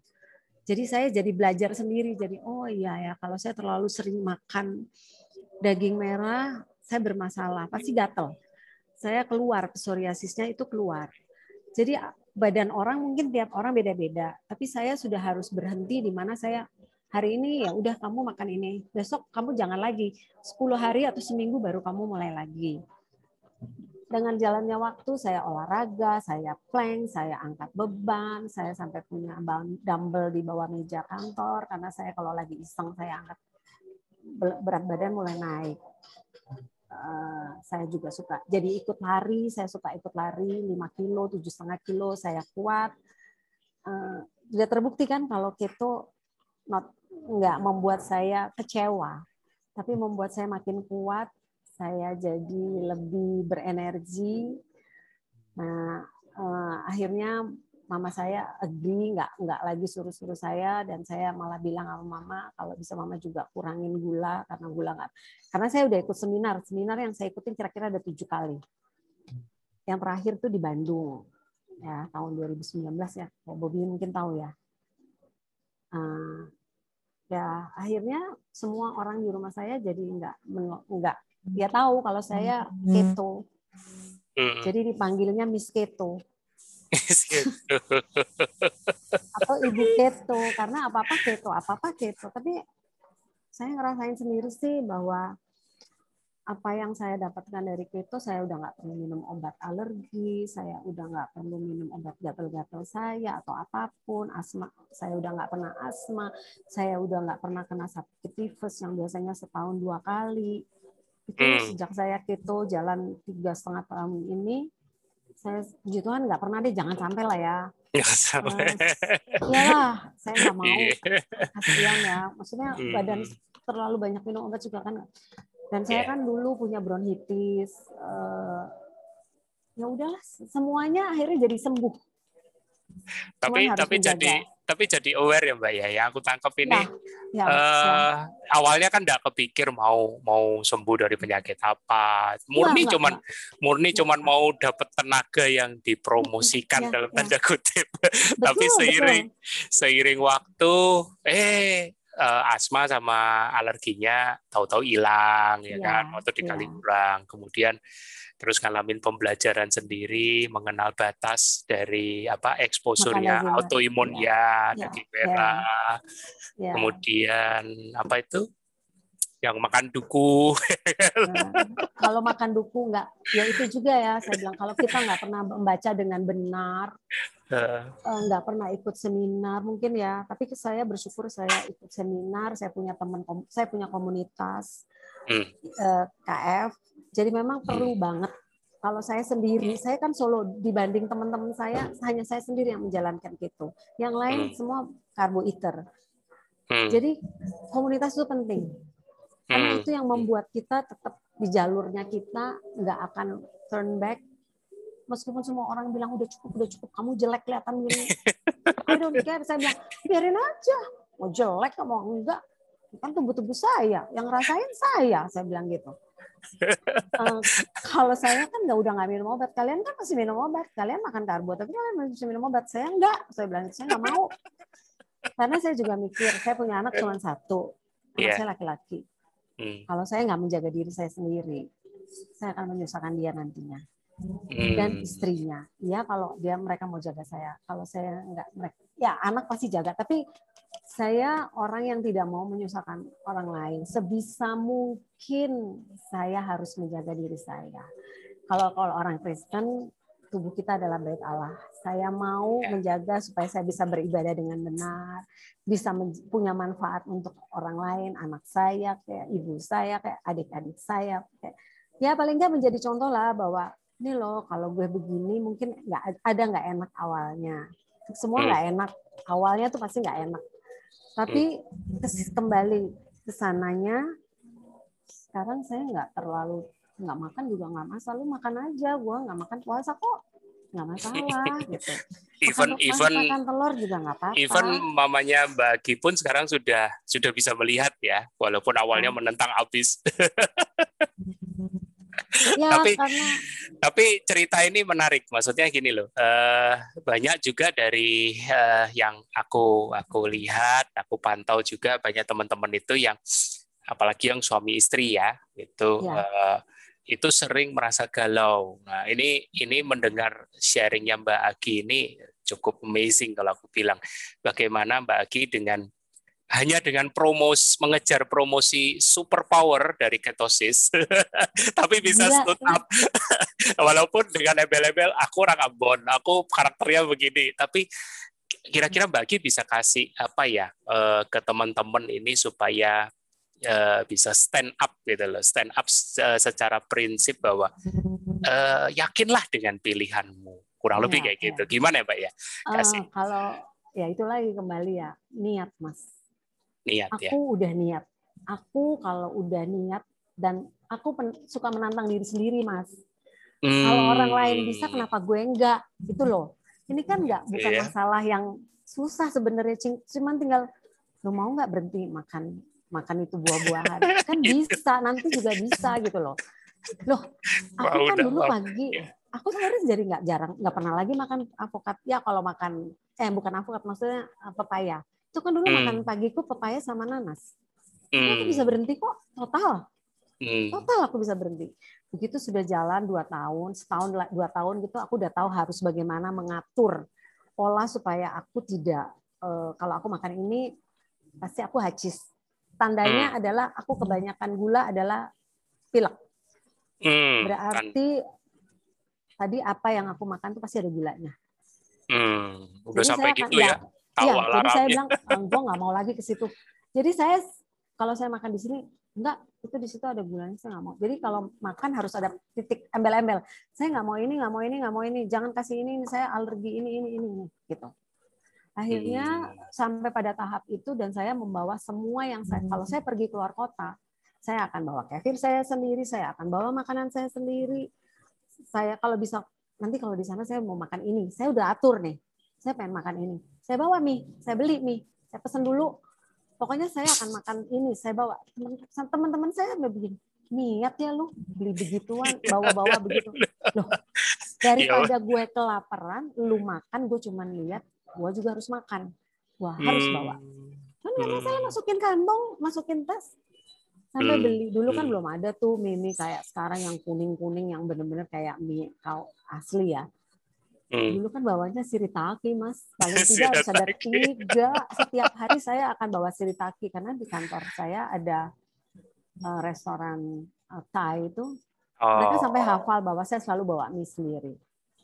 Jadi saya jadi belajar sendiri jadi oh iya ya kalau saya terlalu sering makan daging merah saya bermasalah pasti gatel. Saya keluar psoriasisnya itu keluar. Jadi badan orang mungkin tiap orang beda-beda, tapi saya sudah harus berhenti di mana saya hari ini ya udah kamu makan ini, besok kamu jangan lagi. 10 hari atau seminggu baru kamu mulai lagi. Dengan jalannya waktu saya olahraga, saya plank, saya angkat beban, saya sampai punya dumbbell di bawah meja kantor karena saya kalau lagi iseng saya angkat berat badan mulai naik. Uh, saya juga suka jadi ikut lari saya suka ikut lari 5 kilo tujuh setengah kilo saya kuat uh, sudah terbukti kan kalau keto not nggak membuat saya kecewa, tapi membuat saya makin kuat. Saya jadi lebih berenergi. Nah, eh, akhirnya mama saya agree nggak nggak lagi suruh-suruh saya dan saya malah bilang sama mama kalau bisa mama juga kurangin gula karena gula nggak karena saya udah ikut seminar seminar yang saya ikutin kira-kira ada tujuh kali yang terakhir tuh di Bandung ya tahun 2019 ya. Bobby mungkin tahu ya. Uh, ya akhirnya semua orang di rumah saya jadi nggak nggak dia tahu kalau saya keto. Hmm. Jadi dipanggilnya Miss Keto. [laughs] Atau Ibu Keto karena apa-apa keto, apa-apa keto. Tapi saya ngerasain sendiri sih bahwa apa yang saya dapatkan dari keto saya udah nggak perlu minum obat alergi saya udah nggak perlu minum obat gatal-gatal saya atau apa pun asma saya udah nggak pernah asma saya udah nggak pernah kena sakit tifus yang biasanya setahun dua kali itu hmm. sejak saya keto jalan tiga setengah tahun ini saya puji Tuhan nggak pernah deh jangan sampai lah ya uh, ya saya nggak [laughs] mau iya. kasihan ya maksudnya hmm. badan terlalu banyak minum obat juga kan dan saya yeah. kan dulu punya bronkitis. Uh, ya udahlah, semuanya akhirnya jadi sembuh. Tapi tapi menjaga. jadi tapi jadi aware ya Mbak ya. Yang aku tangkap ini ya, ya, uh, ya. awalnya kan tidak kepikir mau mau sembuh dari penyakit apa. Murni ya, cuman enggak. murni ya. cuman mau dapat tenaga yang dipromosikan ya, dalam ya. tanda kutip. [laughs] Betul, tapi seiring betul. seiring waktu eh uh, asma sama alerginya tahu-tahu hilang ya, ya kan waktu di ya. kurang kemudian terus ngalamin pembelajaran sendiri mengenal batas dari apa eksposurnya autoimun ya, ya, daging ya. merah ya. kemudian apa itu yang makan duku. Nah, kalau makan duku nggak, ya itu juga ya saya bilang kalau kita nggak pernah membaca dengan benar, Eh, nggak pernah ikut seminar mungkin ya tapi saya bersyukur saya ikut seminar saya punya teman saya punya komunitas hmm. eh, KF jadi memang hmm. perlu banget kalau saya sendiri hmm. saya kan solo dibanding teman-teman saya hanya saya sendiri yang menjalankan gitu yang lain hmm. semua karbo eater hmm. jadi komunitas itu penting karena hmm. itu yang membuat kita tetap di jalurnya kita nggak akan turn back. Meskipun semua orang bilang udah cukup udah cukup kamu jelek kelihatan gini. [laughs] I don't care saya bilang biarin aja. Mau jelek mau enggak? Kan tubuh-tubuh saya yang rasain saya saya bilang gitu. Uh, kalau saya kan nggak udah nggak minum obat. Kalian kan masih minum obat kalian makan karbo tapi kalian masih minum obat. Saya enggak saya bilang saya nggak mau. Karena saya juga mikir saya punya anak cuma satu anak yeah. saya laki-laki hmm. kalau saya nggak menjaga diri saya sendiri saya akan menyusahkan dia nantinya dan hmm. istrinya. Ya kalau dia mereka mau jaga saya. Kalau saya enggak mereka ya anak pasti jaga, tapi saya orang yang tidak mau menyusahkan orang lain. Sebisa mungkin saya harus menjaga diri saya. Kalau kalau orang Kristen tubuh kita adalah bait Allah. Saya mau ya. menjaga supaya saya bisa beribadah dengan benar, bisa punya manfaat untuk orang lain, anak saya, kayak ibu saya, kayak adik-adik saya, kayak ya paling nggak menjadi contoh lah bahwa ini loh kalau gue begini mungkin nggak ada nggak enak awalnya semua hmm. nggak hmm. enak awalnya tuh pasti nggak enak tapi hmm. kembali ke sananya sekarang saya nggak terlalu nggak makan juga nggak masalah lu makan aja gue nggak makan puasa kok. Nggak masalah [laughs] gitu. Even makan, even makan telur juga nggak apa-apa. even mamanya Mbak Gi pun sekarang sudah sudah bisa melihat ya walaupun awalnya hmm. menentang abis [laughs] ya, tapi karena... tapi cerita ini menarik. Maksudnya gini loh uh, banyak juga dari uh, yang aku aku lihat aku pantau juga banyak teman-teman itu yang apalagi yang suami istri ya itu ya. Uh, itu sering merasa galau. Nah ini ini mendengar sharingnya Mbak Agi ini cukup amazing kalau aku bilang bagaimana Mbak Agi dengan hanya dengan promos mengejar promosi super power dari ketosis [laughs] tapi bisa ya. stood up [laughs] walaupun dengan embel-embel aku orang Ambon aku karakternya begini tapi kira-kira Mbak Ki bisa kasih apa ya eh, ke teman-teman ini supaya eh, bisa stand up gitu loh. Stand up secara prinsip bahwa uh, yakinlah dengan pilihanmu. Kurang ya, lebih kayak ya. gitu. Gimana ya Mbak ya? Kasih. uh, kalau ya itu lagi kembali ya. Niat mas. Niat aku ya. udah niat. Aku kalau udah niat dan aku pen, suka menantang diri sendiri mas. Hmm. kalau orang lain bisa kenapa gue enggak? Itu loh. Ini kan enggak bukan yeah. masalah yang susah sebenarnya. Cuman tinggal lo mau nggak berhenti makan makan itu buah-buahan. [laughs] Kan bisa nanti juga bisa gitu loh. Loh aku kan dulu pagi aku sebenarnya jadi nggak jarang nggak pernah lagi makan avokat. Ya kalau makan eh bukan avokat maksudnya eh, pepaya. Itu kan dulu hmm. makan pagiku pepaya sama nanas. Hmm. aku bisa berhenti kok total. Hmm. total aku bisa berhenti. Begitu sudah jalan dua tahun setahun dua tahun gitu aku udah tahu harus bagaimana mengatur pola supaya aku tidak eh, kalau aku makan ini pasti aku hacis tandanya hmm. adalah aku kebanyakan gula adalah pilek hmm. berarti tadi apa yang aku makan tuh pasti ada gulanya. Hmm, udah jadi sampai gitu ya. Tahu ya, jadi saya bilang, oh, gue nggak mau lagi ke situ. Jadi saya kalau saya makan di sini, enggak, itu di situ ada gulanya, saya nggak mau. Jadi kalau makan harus ada titik embel-embel. Saya nggak mau ini, nggak mau ini, nggak mau ini. Jangan kasih ini, ini saya alergi ini, ini, ini, ini, gitu. Akhirnya hmm. sampai pada tahap itu dan saya membawa semua yang saya, kalau saya pergi keluar kota, saya akan bawa kefir saya sendiri, saya akan bawa makanan saya sendiri, saya kalau bisa nanti kalau di sana saya mau makan ini, saya udah atur nih. Saya pengen makan ini. Saya bawa mie, saya beli mie, saya pesan dulu. Pokoknya saya akan makan ini, saya bawa. Teman-teman saya udah begini, niat ya lu beli begituan, bawa-bawa begitu. [laughs] Loh, daripada gue kelaparan, lu makan, gue cuman lihat, gue juga harus makan. Wah, harus bawa. Kan nggak masalah masukin kantong, masukin tas sampai hmm. beli dulu kan hmm. belum ada tuh mie mie kayak sekarang yang kuning kuning yang bener-bener kayak mie kau asli ya hmm. dulu kan bawanya siritaki mas [laughs] paling tidak harus ada tiga setiap hari saya akan bawa siritaki karena di kantor saya ada uh, restoran uh, Thai itu oh. mereka sampai hafal bahwa saya selalu bawa mie sendiri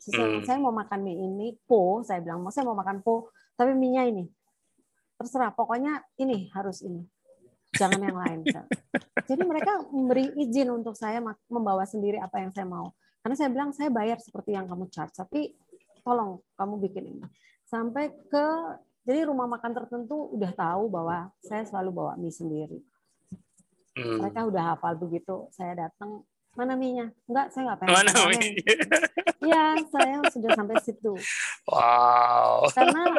saya, hmm. saya mau makan mie ini po saya bilang mau saya mau makan po tapi mie nya ini terserah pokoknya ini harus ini jangan yang lain. [laughs] Jadi mereka memberi izin untuk saya membawa sendiri apa yang saya mau. Karena saya bilang saya bayar seperti yang kamu charge, tapi tolong kamu bikin ini. Sampai ke jadi rumah makan tertentu udah tahu bahwa saya selalu bawa mie sendiri. Hmm. Mereka udah hafal begitu. Saya datang, mana mie-nya? Enggak, saya nggak pengen. Mana mie? Iya, saya sudah sampai situ. Wow. Karena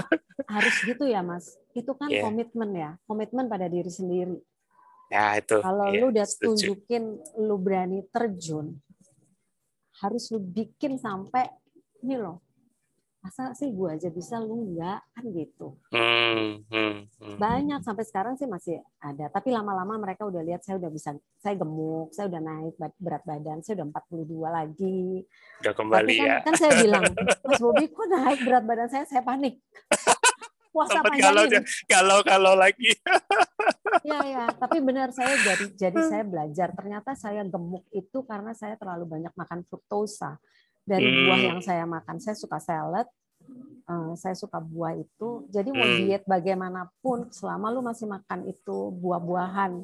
harus gitu ya, Mas. Itu kan yeah. komitmen ya, komitmen pada diri sendiri. Ya, itu. Kalau yeah, lu udah setuju. tunjukin lu berani terjun, harus lu bikin sampai ini loh. Masa sih gue aja bisa lu enggak kan gitu. Hmm, hmm, hmm. Banyak sampai sekarang sih masih ada, tapi lama-lama mereka udah lihat saya udah bisa saya gemuk, saya udah naik berat badan, saya udah 42 lagi. Udah kembali tapi kan, ya. Kan saya bilang, Mas Bobi kok naik berat badan saya, saya panik [laughs] puasa kalau kalau kalau lagi. [laughs] ya ya, tapi benar saya jadi jadi saya belajar ternyata saya gemuk itu karena saya terlalu banyak makan fruktosa dari hmm. buah yang saya makan. Saya suka salad, uh, saya suka buah itu. Jadi mau hmm. diet bagaimanapun selama lu masih makan itu buah-buahan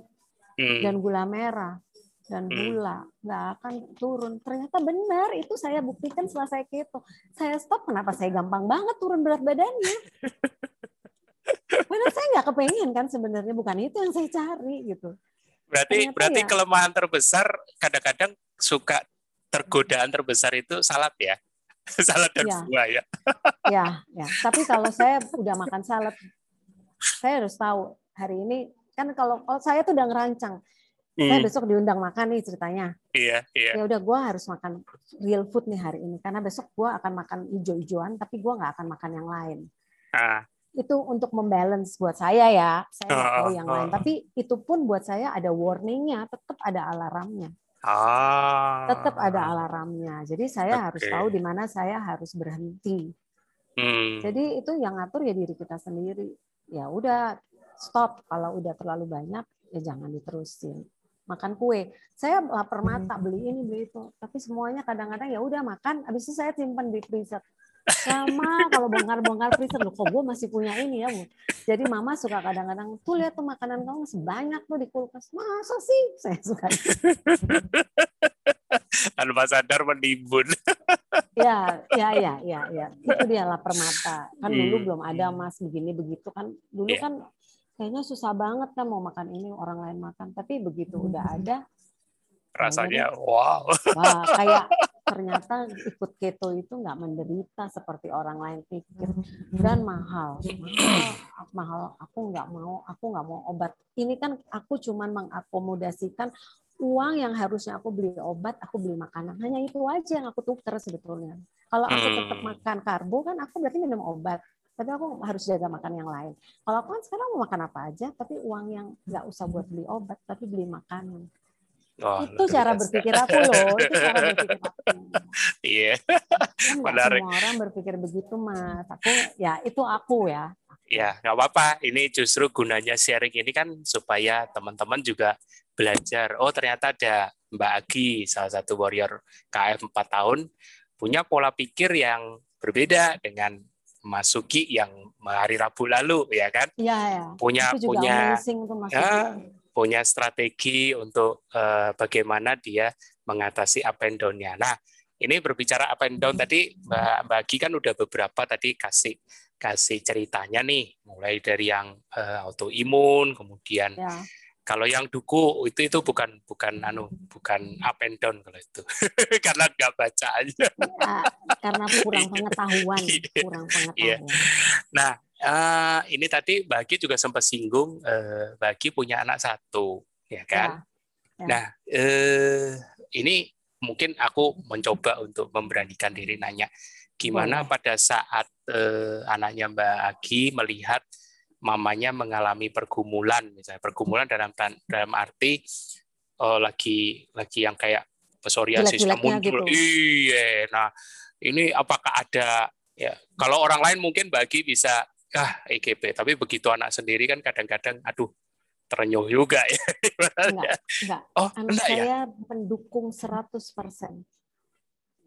hmm. dan gula merah dan hmm. gula nggak akan turun. Ternyata benar itu saya buktikan setelah saya keto. Saya stop kenapa saya gampang banget turun berat badannya. Padahal saya nggak kepengen kan sebenarnya bukan itu yang saya cari gitu. Berarti Ternyata berarti ya, kelemahan terbesar kadang-kadang suka tergodaan terbesar itu salad ya. [laughs] salad dan ya. buah ya. [laughs] ya, ya. Tapi kalau saya udah makan salad, saya harus tahu hari ini kan kalau, kalau saya tuh udah ngerancang hmm. saya besok diundang makan nih ceritanya. Iya, iya. Ya udah gue harus makan real food nih hari ini karena besok gue akan makan hijau-hijauan tapi gue nggak akan makan yang lain. Ah itu untuk membalance buat saya ya saya tahu yang lain tapi itu pun buat saya ada warningnya tetap ada alarmnya ah. tetap ada alarmnya. Jadi saya okay. harus tahu di mana saya harus berhenti. Hmm. jadi itu yang ngatur ya diri kita sendiri. Ya udah stop. Kalau udah terlalu banyak ya jangan diterusin. Makan kue. Saya lapar mata beli ini beli itu. Tapi semuanya kadang-kadang ya udah makan habis itu saya simpan di freezer sama kalau bongkar-bongkar freezer. Loh kok gue masih punya ini ya bu? Jadi mama suka kadang-kadang tuh lihat tuh makanan kamu masih banyak tuh di kulkas. Masa sih? [laughs] Saya suka tanpa sadar menimbun. [laughs] Ya ya ya ya ya. Itu dia lapar mata. Kan dulu hmm. belum ada mas begini begitu kan. Dulu yeah. kan kayaknya susah banget kan mau makan ini orang lain makan. Tapi begitu udah ada rasanya wow wah kayak [laughs] ternyata ikut keto itu nggak menderita seperti orang lain pikir dan mahal mahal mahal aku nggak mau aku nggak mau obat ini kan aku cuman mengakomodasikan uang yang harusnya aku beli obat, aku beli makanan. Hanya itu aja yang aku tukar sebetulnya. Kalau aku tetap Hmm. makan karbo kan aku berarti minum obat. Tapi aku harus jaga makan yang lain. Kalau aku kan sekarang mau makan apa aja, tapi uang yang nggak usah buat beli obat, tapi beli makanan. Oh, itu cara biasa. berpikir aku loh. Itu cara [laughs] berpikir aku. Iya, Kan nggak Menarik. semua orang berpikir begitu, Mas. Aku ya itu aku ya. ya nggak apa-apa. Ini justru gunanya sharing ini kan supaya teman-teman juga belajar. Oh ternyata ada Mbak Agi, salah satu warrior KF 4 tahun, punya pola pikir yang berbeda dengan Mas Sugi yang hari Rabu lalu, ya kan? Iya ya. Punya Itu juga punya amazing tuh Mas. ya, punya strategi untuk eh, bagaimana dia mengatasi up and down-nya. Nah, ini berbicara up and down tadi Mbak Mbak Agi kan udah beberapa tadi kasih kasih ceritanya nih, mulai dari yang eh, autoimun, kemudian Ya. kalau yang duku itu itu bukan bukan anu bukan up and down kalau itu [laughs] karena nggak baca aja. Ya, karena kurang [laughs] pengetahuan, Iya. kurang Iya. pengetahuan. Nah, eh, ini tadi Mbak Agi juga sempat singgung eh, Mbak Agi punya anak satu, ya kan? Ya. Nah, eh, ini mungkin aku mencoba untuk memberanikan diri nanya, gimana Boleh. pada saat eh, anaknya Mbak Agi melihat mamanya mengalami pergumulan, misalnya pergumulan dalam dalam arti oh, lagi lagi yang kayak psoriasisnya Jelek-jeleknya muncul, gitu. iya. Nah, ini apakah ada ya? Kalau orang lain mungkin bagi bisa ah EGP, tapi begitu anak sendiri kan kadang-kadang, aduh terenyuh juga ya. [laughs] Enggak, enggak. Oh, Anak enggak ya? saya mendukung 100%.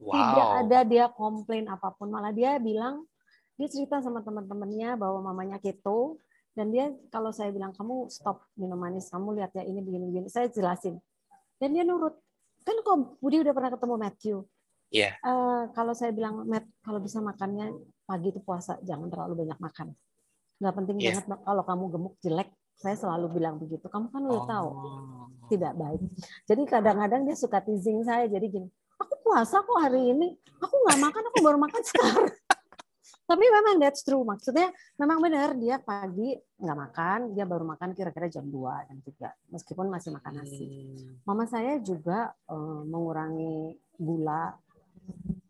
Wow. Tidak ada dia komplain apa pun, malah dia bilang dia cerita sama teman-temannya bahwa mamanya keto dan dia kalau saya bilang kamu stop minum manis, kamu lihat ya ini begini-begini, saya jelasin. Dan dia nurut. Kan kok Budi udah pernah ketemu Matthew. Iya. Eh, kalau saya bilang Matt, kalau bisa makannya pagi itu puasa, jangan terlalu banyak makan. Nggak penting Iya. banget kalau kamu gemuk jelek. Saya selalu bilang begitu. Kamu kan udah tahu Oh. tidak baik. Jadi kadang-kadang dia suka teasing saya. Jadi gini, aku puasa kok hari ini. Aku nggak makan, aku baru makan sekarang. [laughs] Tapi memang that's true. Maksudnya memang benar dia pagi nggak makan, dia baru makan kira-kira jam 2 jam 3. Meskipun masih makan nasi. Hmm. Mama saya juga eh, mengurangi gula,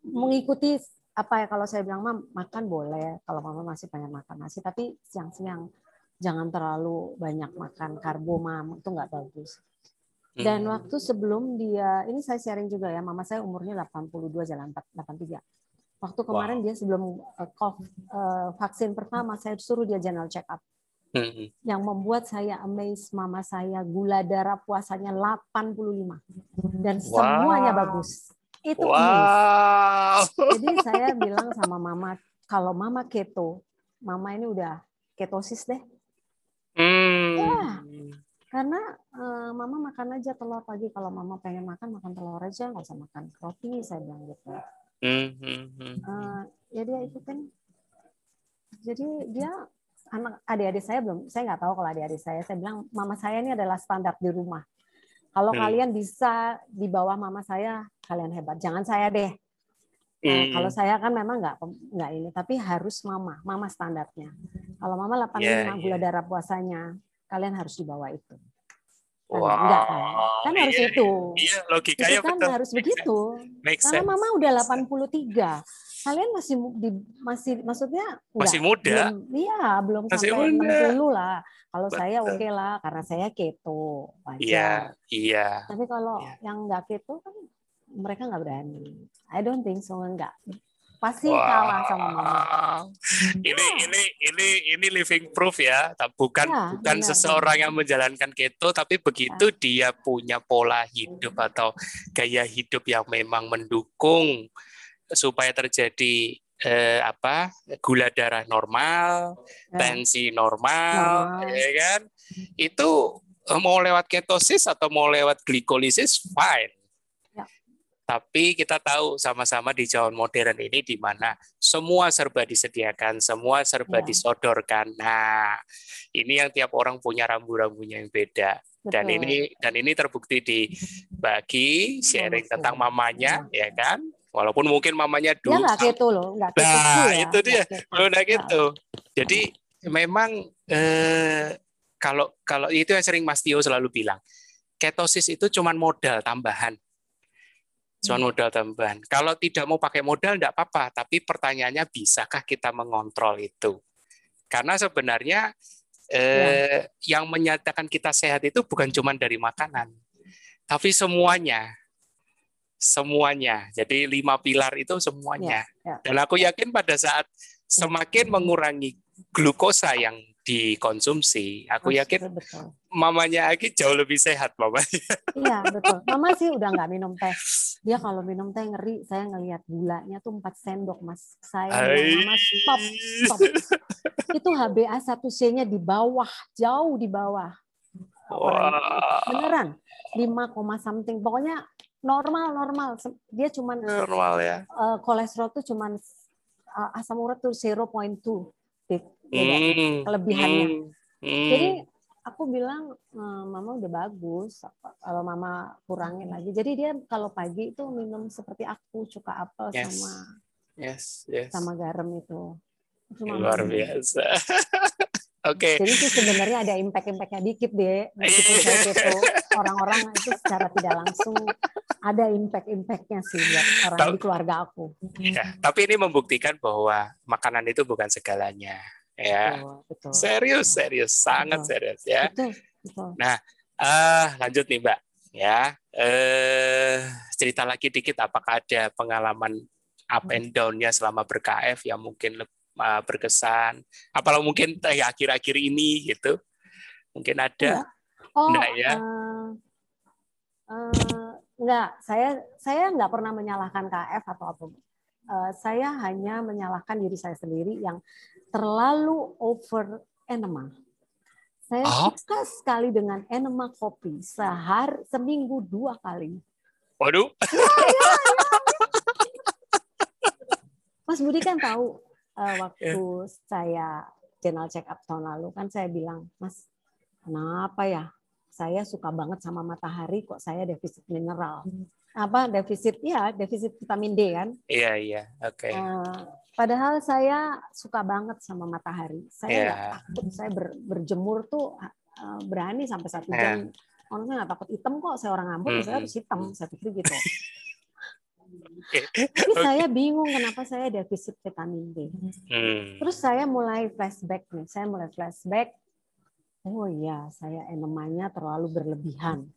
mengikuti apa ya kalau saya bilang mam makan boleh kalau mama masih pengen makan nasi tapi siang-siang jangan terlalu banyak makan karbo mam itu nggak bagus dan Hmm. waktu sebelum dia, ini saya sharing juga ya, mama saya umurnya 82 jalan 83. Waktu kemarin dia sebelum uh, COVID, uh, vaksin pertama, saya suruh dia general check up. Hmm. Yang membuat saya amazed, mama saya gula darah puasanya 85. Dan semuanya Wow. bagus. Itu. Wow. Jadi [laughs] saya bilang sama mama, kalau mama keto, mama ini udah ketosis deh. Hmm. Ya. Karena eh, mama makan aja telur pagi. Kalau mama pengen makan, makan telur aja. Nggak usah makan roti, saya bilang gitu. Hmm. Eh, ya dia itu kan. Jadi dia anak adik-adik saya belum, saya nggak tahu kalau adik-adik saya. Saya bilang mama saya ini adalah standar di rumah. Kalau Hmm. kalian bisa di bawah mama saya, kalian hebat. Jangan saya deh. Nah, Hmm. kalau saya kan memang nggak nggak ini, tapi harus mama, mama standarnya. Kalau mama 85 Yeah, gula yeah. darah puasanya, kalian harus di bawah itu. Kan Wow. enggak kan? Kan harus Iya, itu. Iya, Itu logikanya kan betul. harus Make begitu. sense. Make Karena sense. mama udah 83. Kalian masih di, masih maksudnya Masih enggak, muda. belum iya belum Masih sampai muda. 60 lah. Kalau saya Betul. oke lah karena saya keto wajar. Iya, iya. Tapi kalau Iya. yang enggak keto kan mereka nggak berani. I don't think so enggak. Pasti Wow. kalah sama mama. [laughs] Ini Ya. ini ini ini living proof ya. Bukan Ya, bukan benar, seseorang yang menjalankan keto tapi begitu dia punya pola hidup atau gaya hidup yang memang mendukung supaya terjadi eh, apa? gula darah normal, Ya. tensi normal, Normal. ya kan? Itu eh, mau lewat ketosis atau mau lewat glikolisis fine. Ya. Tapi kita tahu sama-sama di zaman modern ini di mana semua serba disediakan, semua serba Ya. disodorkan. Nah, ini yang tiap orang punya rambu-rambunya yang beda. Dan Betul. ini dan ini terbukti di bagi sharing tentang mamanya, ya kan? Walaupun mungkin mamanya Dia dulu nggak keto loh, nggak keto Nah, ya. itu dia. nggak keto. Oh, nah gitu. Jadi memang eh, kalau kalau itu yang sering Mas Tio selalu bilang, ketosis itu cuma modal tambahan. Cuma hmm. modal tambahan. Kalau tidak mau pakai modal tidak apa-apa, tapi pertanyaannya bisakah kita mengontrol itu? Karena sebenarnya eh, ya. yang menyatakan kita sehat itu bukan cuma dari makanan, tapi semuanya semuanya. Jadi lima pilar itu semuanya. Ya, ya. Dan aku yakin pada saat semakin mengurangi glukosa yang dikonsumsi, aku yakin betul. mamanya Aki jauh lebih sehat mamanya. Iya betul. Mama sih udah nggak minum teh. Dia kalau minum teh ngeri. Saya ngelihat gulanya tuh 4 sendok mas. Saya mama stop stop. Itu HbA 1C-nya di bawah, jauh di bawah. Wah. Beneran 5, something. Pokoknya normal normal dia cuman normal ya uh, kolesterol tuh cuman uh, asam urat tuh 0.2 hmm. kelebihannya hmm. jadi aku bilang uh, mama udah bagus kalau mama kurangin lagi jadi dia kalau pagi itu minum seperti aku cuka apel yes. sama yes, yes. sama garam itu Cuma luar biasa [laughs] Oke. Okay. Jadi sih sebenarnya ada impact-impactnya dikit deh. Meskipun saya itu [laughs] orang-orang itu secara tidak langsung ada impact-impactnya sih buat orang Tau, di keluarga aku. Ya, tapi ini membuktikan bahwa makanan itu bukan segalanya. Ya. Betul, betul. Serius, serius, sangat betul. serius ya. Betul, betul. Nah, uh, lanjut nih Mbak. Ya, uh, cerita lagi dikit apakah ada pengalaman up and down-nya selama ber-KF yang mungkin lebih uh, berkesan? Apalagi mungkin akhir-akhir ini gitu? Mungkin ada? Oh, enggak ya? Uh, uh, enggak. Saya saya enggak pernah menyalahkan KF atau apa. Uh, saya hanya menyalahkan diri saya sendiri yang terlalu over enema. Saya oh. suka sekali dengan enema kopi sehari seminggu dua kali. Waduh. Ya, ya, ya. Mas Budi kan tahu uh, waktu yeah. saya general check up tahun lalu kan saya bilang, Mas, kenapa ya? Saya suka banget sama matahari, kok saya defisit mineral. Apa defisit? Ya, defisit vitamin D kan? Iya, yeah, iya. Yeah. Oke. Okay. Uh, padahal saya suka banget sama matahari. Saya yeah. takut, saya ber, berjemur tuh uh, berani sampai satu jam. Yeah. Orang saya nggak takut hitam kok, saya orang mm -hmm. saya harus hitam. Saya pikir gitu. Tapi saya bingung kenapa saya defisit vitamin D. Hmm. Terus saya mulai flashback nih, saya mulai flashback. Oh iya, saya enemanya terlalu berlebihan.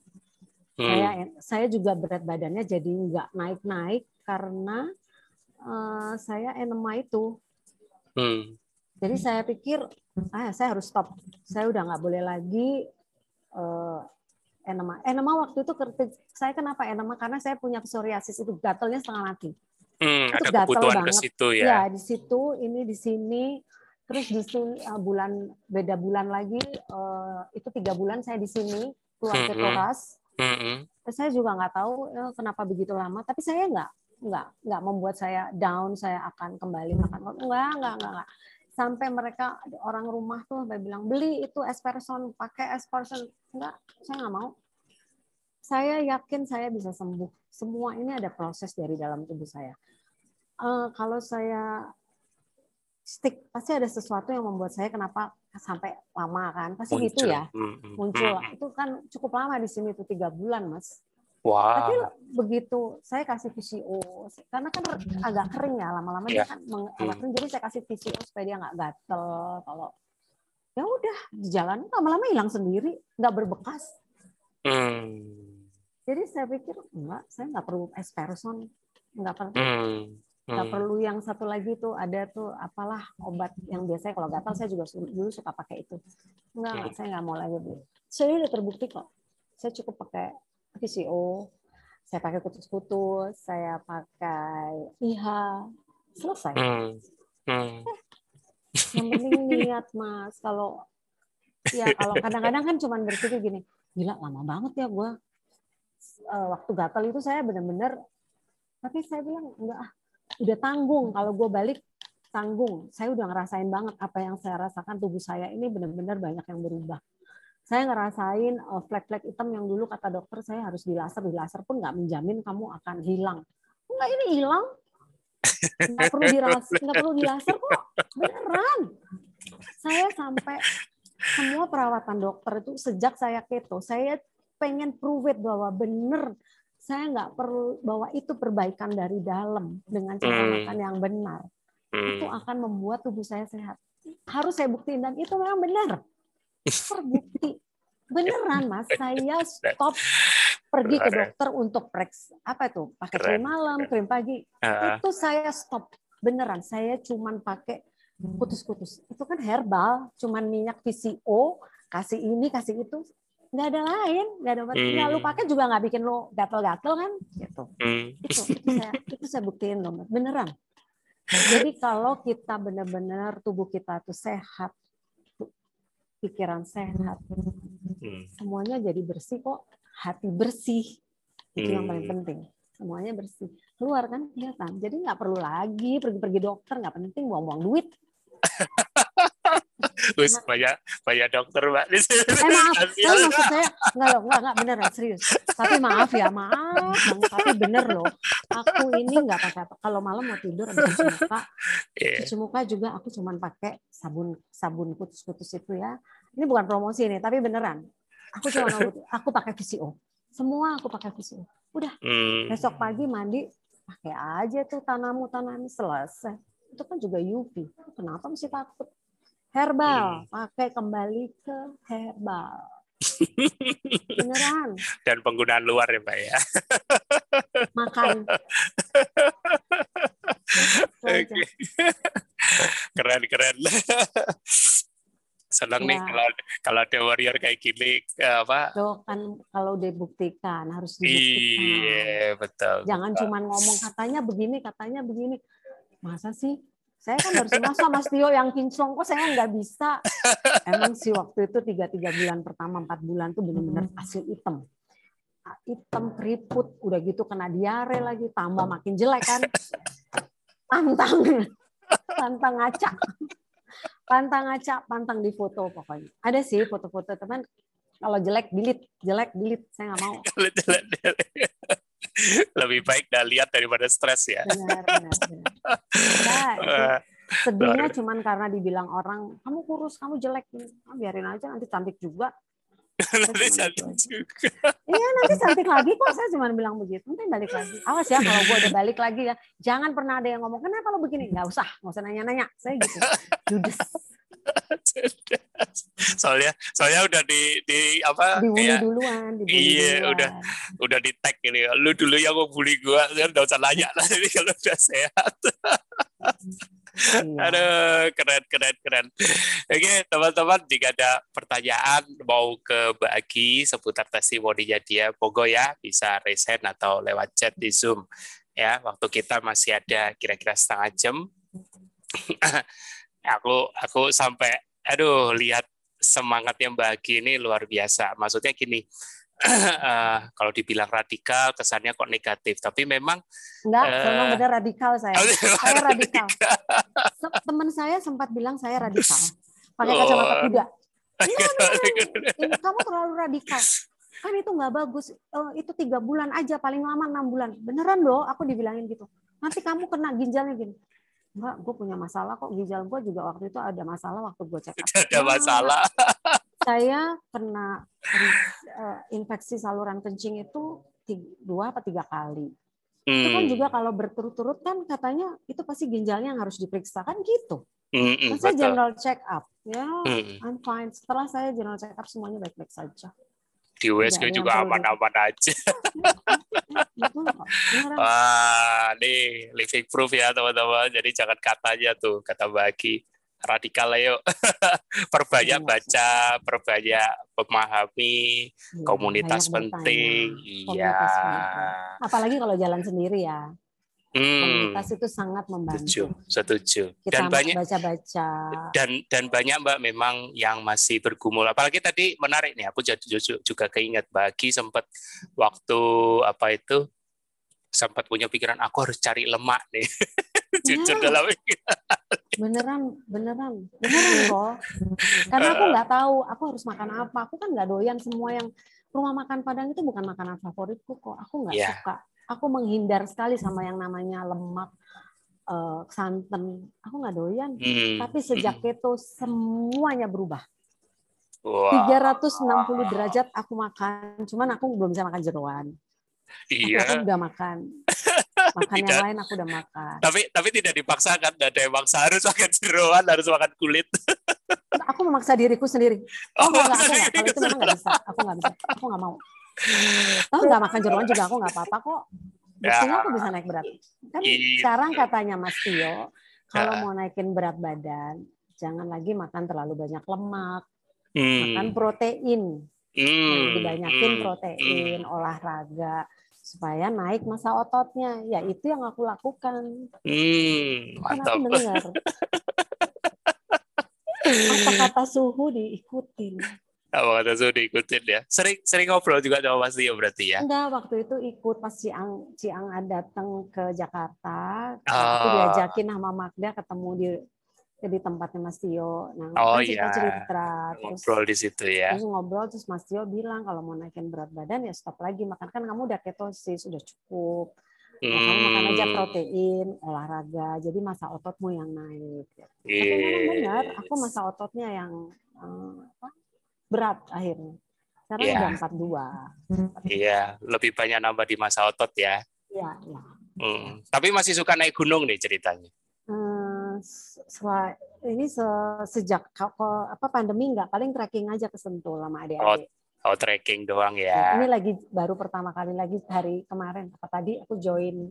Hmm. Saya saya juga berat badannya jadi nggak naik-naik karena uh, saya enema itu. Hmm. Jadi saya pikir, ah saya harus stop. Saya udah nggak boleh lagi uh, enema. Enema waktu itu saya kenapa enema karena saya punya psoriasis itu gatelnya setengah mati. Hmm, itu ada kebutuhan banget. ke situ ya. Ya, di situ, ini di sini, terus di sini uh, bulan beda bulan lagi uh, itu tiga bulan saya di sini keluar ke Toras. Hmm, hmm. Saya juga nggak tahu ya, kenapa begitu lama, tapi saya nggak nggak nggak membuat saya down, saya akan kembali makan enggak enggak enggak, enggak sampai mereka orang rumah tuh sampai bilang beli itu esperson pakai esperson enggak saya nggak mau. Saya yakin saya bisa sembuh. Semua ini ada proses dari dalam tubuh saya. Uh, kalau saya stick pasti ada sesuatu yang membuat saya kenapa sampai lama kan? Pasti muncul. gitu ya. Hmm, hmm, muncul. Hmm. itu kan cukup lama di sini tuh tiga bulan mas Wow. Tapi begitu saya kasih VCO, karena kan agak kering ya lama-lama yeah. dia kan agak kering, jadi saya kasih VCO supaya dia nggak gatel. Kalau ya udah di jalan lama-lama hilang sendiri, nggak berbekas. Hmm. Jadi saya pikir enggak, saya nggak perlu esperson, nggak perlu. Hmm. Nggak hmm. perlu yang satu lagi tuh ada tuh apalah obat yang biasanya kalau gatal saya juga dulu suka pakai itu. Enggak, hmm. saya nggak mau lagi beli. Saya udah terbukti kok. Saya cukup pakai VCO, saya pakai kutus-kutus, saya pakai IH, selesai. Hmm. Hmm. Eh, yang penting niat mas. Kalau ya kalau kadang-kadang kan cuma berpikir gini, gila lama banget ya gue. Uh, waktu gatal itu saya benar-benar, tapi saya bilang enggak ah, udah tanggung. Kalau gue balik tanggung. Saya udah ngerasain banget apa yang saya rasakan tubuh saya ini benar-benar banyak yang berubah saya ngerasain uh, flek-flek hitam yang dulu kata dokter saya harus dilaser, dilaser pun nggak menjamin kamu akan hilang. Enggak ini hilang, nggak perlu dilaser, nggak perlu dilaser kok, beneran. Saya sampai semua perawatan dokter itu sejak saya keto, saya pengen prove it bahwa bener saya nggak perlu bahwa itu perbaikan dari dalam dengan cara Hmm. makan yang benar itu Hmm. akan membuat tubuh saya sehat. Harus saya buktiin dan itu memang benar. Terbukti. Beneran Mas, [laughs] saya stop pergi ke dokter untuk periksa apa itu? Pakai krim malam, krim pagi. Ah, Itu saya stop. Beneran, saya cuman pakai putus-putus. Itu kan herbal, cuman minyak VCO, kasih ini, kasih itu. Nggak ada lain, nggak ada Hmm. nggak lu pakai juga nggak bikin lu gatel-gatel kan? Gitu hmm. itu itu saya itu saya buktiin loh Mbak. beneran jadi kalau kita benar-benar tubuh kita tuh sehat pikiran sehat. Hmm. semuanya jadi bersih kok. Hati bersih. Itu yang paling Hmm. penting. Semuanya bersih. Keluar kan kelihatan. Jadi nggak perlu lagi pergi-pergi dokter nggak penting buang-buang duit [laughs] [laughs] Wis, banyak banyak dokter mbak di sini. eh maaf [laughs] tapi maksud saya nggak loh beneran serius tapi maaf ya maaf tapi bener loh aku ini nggak pakai apa kalau malam mau tidur habis cuci muka Iya. cuci muka juga aku cuman pakai sabun sabun putus-putus itu ya. Ini bukan promosi nih, tapi beneran. Aku cuma aku pakai VCO. Semua aku pakai VCO. Udah, Hmm. besok pagi mandi pakai aja tuh tanamu tanami selesai. Itu kan juga UV. Kenapa mesti takut? Herbal, pakai kembali ke herbal. [laughs] Beneran, Dan penggunaan luar ya mbak ya. makan. [laughs] Oke. keren keren. Senang nih Ya. kalau kalau ada warrior kayak gini eh, apa? Tuh kan kalau dibuktikan harus dibuktikan. Iya betul. Jangan betul. cuma ngomong katanya begini, katanya begini. Masa sih? Saya kan harus masa Mas Tio yang kinclong kok saya nggak bisa. [laughs] Emang sih waktu itu tiga tiga bulan pertama empat bulan tuh benar-benar hasil hitam. Hitam keriput, udah gitu kena diare lagi, tambah makin jelek kan. Pantang, pantang ngaca, pantang ngaca, pantang di foto pokoknya. Ada sih foto-foto teman. Kalau jelek delete, jelek delete, saya nggak mau. Lebih baik dah lihat daripada stres ya. benar benar benar. Nah, [laughs] sedihnya cuman karena dibilang orang kamu kurus kamu jelek. Ah, biarin aja nanti cantik juga. [laughs] Nanti cantik gitu juga. iya nanti [laughs] cantik lagi kok. Saya cuma bilang begitu. Nanti balik lagi. Awas ya kalau gue udah balik lagi ya. Jangan pernah ada yang ngomong kenapa lo begini? Nggak usah nggak usah nanya-nanya. Saya gitu. Judes [laughs] soalnya soalnya udah di di apa dibully kayak duluan dibully Iya, duluan. udah. udah di tag ini lu dulu yang mau bully gua kan udah usah nanya lah [laughs] ini kalau udah sehat Iya. aduh keren keren keren oke teman-teman jika ada pertanyaan mau ke Mbak Agi seputar testimoninya dia monggo ya bisa raise hand atau lewat chat di Zoom ya waktu kita masih ada kira-kira setengah jam [laughs] aku aku sampai aduh lihat semangatnya Mbak Agi ini luar biasa. Maksudnya gini [clears throat] eh, kalau dibilang radikal kesannya kok negatif. Tapi memang enggak Eh. memang benar radikal saya. [laughs] Saya radikal. Se- teman saya sempat bilang saya radikal. Pakai Oh. kacamata kuda. Iya, [laughs] ini kamu terlalu radikal. Kan itu nggak bagus. Eh, itu tiga bulan aja paling lama enam bulan. Beneran loh aku dibilangin gitu. Nanti kamu kena ginjalnya gini Enggak, gue punya masalah kok ginjal gue juga waktu itu ada masalah waktu gue check up. ada masalah Saya kena eh, infeksi saluran kencing itu tiga, dua apa tiga kali. Itu kan Hmm, juga kalau berturut-turut kan katanya itu pasti ginjalnya yang harus diperiksa kan gitu. hmm, hmm, saya general check up. Ya, Hmm. I'm fine. Setelah saya general check up semuanya baik-baik saja. Di USG yang juga aman-aman aja. Kok. Beneran. Wah, nih living proof ya teman-teman. Jadi jangan katanya tuh kata bagi radikal ayo. [laughs] perbanyak Iya, baca, perbanyak memahami Iya, komunitas penting. Iya. Apalagi kalau jalan sendiri ya. Hmm, Komunitas itu sangat setuju, membantu. setuju. Kita Dan banyak baca-baca. dan dan banyak mbak memang yang masih bergumul apalagi tadi menarik nih aku juga keinget bagi sempat waktu apa itu sempat punya pikiran aku harus cari lemak nih [laughs] jujur Ya. dalam beneran beneran beneran kok karena aku nggak tahu aku harus makan apa aku kan nggak doyan semua yang rumah makan padang itu bukan makanan favoritku kok aku nggak Iya. suka aku menghindar sekali sama yang namanya lemak eh, santan aku nggak doyan Hmm, tapi sejak itu semuanya berubah Wah. 360 derajat aku makan, cuman aku belum bisa makan jeroan. Tapi Iya. aku udah makan. [laughs] Makan yang Tidak. lain aku udah makan. Tapi tapi tidak dipaksakan, tidak ada yang maksa harus makan jeroan, harus makan kulit. Aku memaksa diriku sendiri. Oh, enggak, enggak, aku enggak. Kalau itu memang enggak bisa. Aku enggak bisa. Aku enggak mau. Oh, enggak makan jeroan juga aku enggak apa-apa kok. Buktinya aku bisa naik berat. Kan sekarang katanya Mas Tio, kalau mau naikin berat badan, jangan lagi makan terlalu banyak lemak, Hmm. makan protein. Hmm. Dibanyakin Hmm. protein, olahraga supaya naik masa ototnya. Ya itu yang aku lakukan. Hmm. Kan aku dengar. Apa kata suhu diikutin. Apa kata Su diikutin ya? Sering sering ngobrol juga sama Mas Tio berarti ya? Enggak, waktu itu ikut pas Ciang Ciang datang ke Jakarta, aku Ah. diajakin sama Magda ketemu di di tempatnya Mas Tio. Nah, Oh, kan cerita iya. cerita terus, Ngobrol di situ ya. terus ngobrol terus Mas Tio bilang kalau mau naikin berat badan ya stop lagi makan kan kamu udah ketosis udah cukup. Ya, kamu makan aja Hmm. protein, olahraga, jadi masa ototmu yang naik. Tapi memang Yes. benar, aku masa ototnya yang eh, apa, berat akhirnya. Sekarang Iya. udah 42. Iya, lebih banyak nambah di masa otot ya. Ya, ya. Hmm. Tapi masih suka naik gunung nih ceritanya. Sel- ini se- sejak apa pandemi nggak paling trekking aja ke Sentul sama adik-adik. Oh, trekking doang Nah, ya. Ini lagi baru pertama kali lagi hari kemarin apa tadi aku join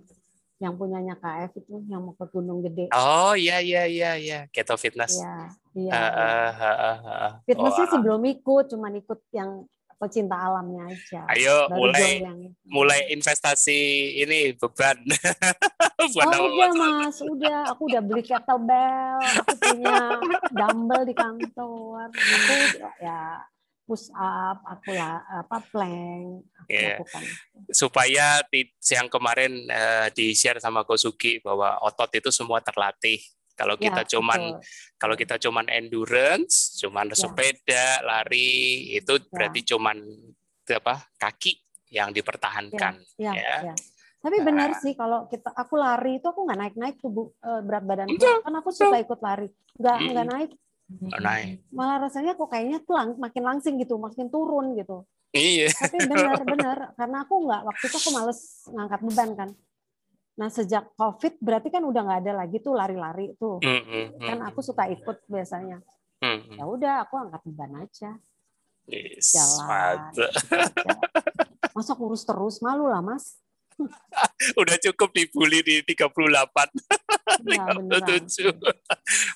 yang punyanya KF itu yang mau ke Gunung Gede. Oh, iya iya iya iya. Keto fitness. Iya, iya. Ah, iya. ah, ah, ah, ah. Fitnessnya Wah. sih belum ikut, cuman ikut yang pecinta alamnya aja. Ayo, Baru mulai- yang mulai investasi ini beban [laughs] buat Oh nama udah mas. mas, udah aku udah beli kettlebell, aku punya dumbbell di kantor, aku ya push up, aku lah apa plank, aku Iya. lakukan. supaya di, yang kemarin eh, di share sama Kosugi bahwa otot itu semua terlatih. Kalau Ya, kita cuman betul. kalau kita cuman endurance, cuman Ya. sepeda, lari itu berarti cuman apa? kaki yang dipertahankan. ya, ya. ya. Tapi Nah. benar sih kalau kita aku lari itu aku nggak naik-naik tuh Bu, eh, berat badan kan aku suka ikut lari, nggak Mm. nggak naik, Naik. malah rasanya kok kayaknya tuh lang- makin langsing gitu, makin turun gitu. Iya. Tapi benar-benar karena aku nggak waktu itu aku males ngangkat beban kan. Nah sejak COVID berarti kan udah nggak ada lagi tuh lari-lari tuh. Mm, mm, mm, Kan aku suka ikut biasanya. mm, mm. Ya udah aku angkat beban aja, Yes, jalan. aja. Masa kurus terus malu lah mas. [laughs] Udah cukup dibully di 38, Ya beneran. 57.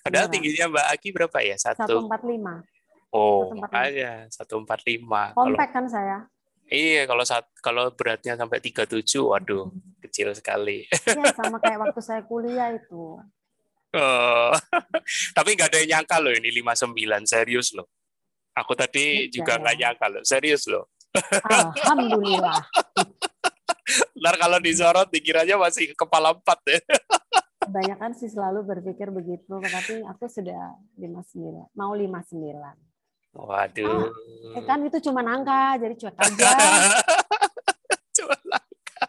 Padahal Beneran. tingginya Mbak Aki berapa ya? Satu. 145. Oh, 145. makanya 145. Kalau Compact kan saya. iya kalau saat kalau beratnya sampai 37, waduh, kecil sekali. Ya sama kayak waktu saya kuliah itu. Oh. [laughs] Tapi nggak ada yang nyangka loh ini 59, serius loh. Aku tadi Iya, juga ya. nggak nyangka loh, serius loh. Alhamdulillah. [laughs] Ntar kalau disorot dikiranya masih kepala empat ya. Kebanyakan sih selalu berpikir begitu, tapi aku sudah 59, mau 59. Waduh. Eh, kan itu cuma angka, jadi cuek aja. Cuma [laughs] langka.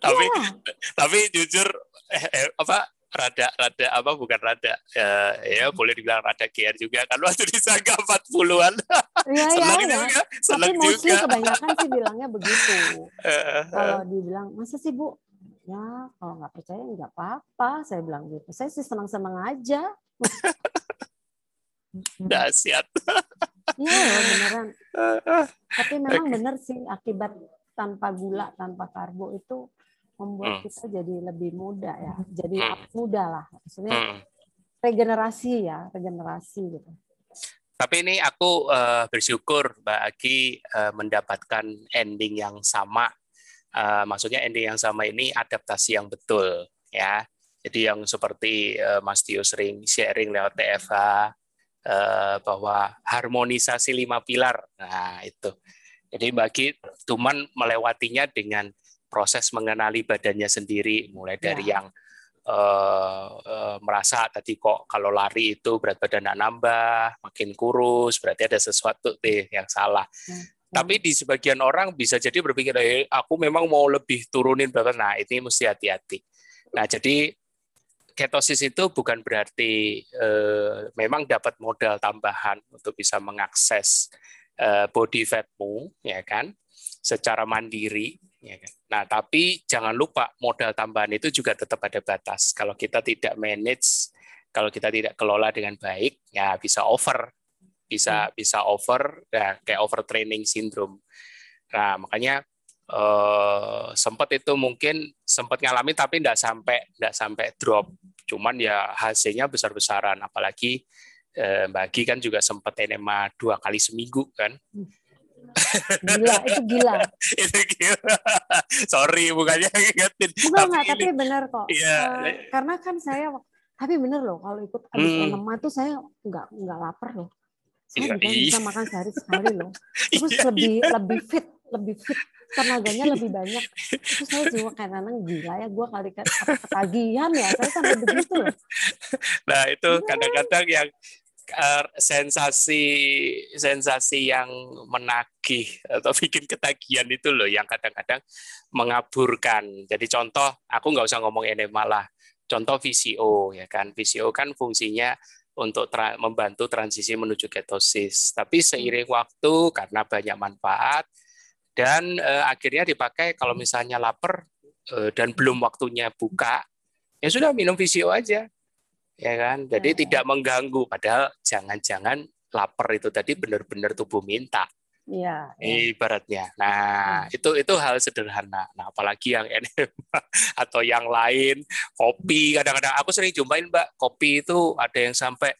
tapi Iya. tapi jujur eh, eh, apa rada rada apa bukan rada eh, ya boleh dibilang rada GR juga kan waktu disangka 40-an Iya, iya, iya. juga Tapi mostly juga kebanyakan sih bilangnya begitu. Eh, Kalau dibilang, masa sih Bu? Ya, kalau nggak percaya nggak apa-apa. Saya bilang gitu. Saya sih senang-senang aja. [laughs] dahsyat Iya beneran. Eh, Tapi memang Oke. bener sih akibat tanpa gula, tanpa karbo itu membuat Hmm. kita jadi lebih muda ya. Jadi Hmm. muda lah. Maksudnya hmm. regenerasi ya, regenerasi gitu. Tapi ini aku eh, bersyukur Mbak Aki eh, mendapatkan ending yang sama. Eh, maksudnya ending yang sama ini adaptasi yang betul ya. Jadi yang seperti eh, Mas Tio sering sharing lewat TFH eh, bahwa harmonisasi lima pilar. Nah, itu. Jadi Mbak Aki cuman melewatinya dengan proses mengenali badannya sendiri mulai dari Ya. yang eh, eh, merasa tadi kok kalau lari itu berat badan nggak nambah, makin kurus, berarti ada sesuatu deh yang salah. Hmm. Tapi di sebagian orang bisa jadi berpikir, eh, aku memang mau lebih turunin berat. Nah, ini mesti hati-hati. Nah, jadi ketosis itu bukan berarti uh, memang dapat modal tambahan untuk bisa mengakses uh, body fatmu, ya kan, secara mandiri, ya kan. Nah, tapi jangan lupa modal tambahan itu juga tetap ada batas. Kalau kita tidak manage, kalau kita tidak kelola dengan baik, ya bisa over, bisa hmm. bisa over, ya, kayak overtraining syndrome. Nah, makanya eh, sempat itu mungkin sempat ngalami tapi tidak sampai tidak sampai drop cuman ya hasilnya besar besaran apalagi eh, bagi kan juga sempat enema dua kali seminggu kan gila itu gila [laughs] itu gila sorry bukannya ingetin bukan tapi, enggak, tapi benar kok iya. uh, karena kan saya tapi benar loh kalau ikut habis hmm. enema tuh saya nggak nggak lapar loh saya iya, bisa iya. makan sehari sekali loh [laughs] terus iya, lebih iya. lebih fit lebih fit tenaganya lebih banyak itu saya juga kayak nanang gila ya gue kali ketagihan ya saya sampai begitu loh nah itu iya. kadang-kadang yang sensasi sensasi yang menagih atau [laughs] bikin ketagihan itu loh yang kadang-kadang mengaburkan. Jadi contoh aku nggak usah ngomong ini malah contoh VCO ya kan? VCO kan fungsinya untuk tra membantu transisi menuju ketosis. Tapi seiring waktu karena banyak manfaat dan uh, akhirnya dipakai kalau misalnya lapar uh, dan belum waktunya buka ya sudah minum visio aja ya kan jadi ya. tidak mengganggu padahal jangan-jangan lapar itu tadi benar-benar tubuh minta Iya. Ya. Ibaratnya. Nah, hmm. itu itu hal sederhana. Nah, apalagi yang [laughs] enema atau yang lain, kopi kadang-kadang aku sering jumpain, Mbak, kopi itu ada yang sampai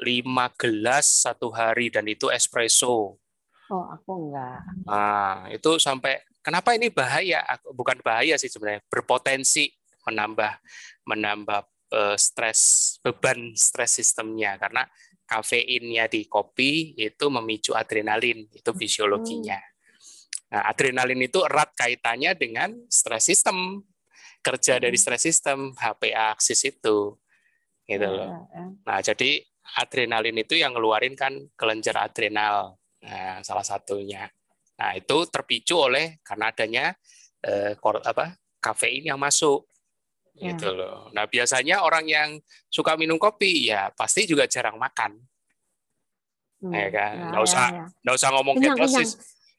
lima gelas satu hari dan itu espresso. Oh, aku enggak. Nah, itu sampai kenapa ini bahaya? Bukan bahaya sih sebenarnya, berpotensi menambah menambah uh, stres beban stres sistemnya karena kafeinnya di kopi itu memicu adrenalin, itu fisiologinya. Hmm. Nah, adrenalin itu erat kaitannya dengan stres sistem. Kerja hmm. dari stres sistem, HPA aksis itu. Gitu loh. Ya, ya. Nah, jadi adrenalin itu yang ngeluarin kan kelenjar adrenal Nah, salah satunya. Nah, itu terpicu oleh karena adanya eh, apa kafein yang masuk. Ya. Gitu loh. Nah, biasanya orang yang suka minum kopi ya pasti juga jarang makan. Hmm. Ya kan? Ya, nggak usah ya, ya. usah ngomong kenyang, ketosis.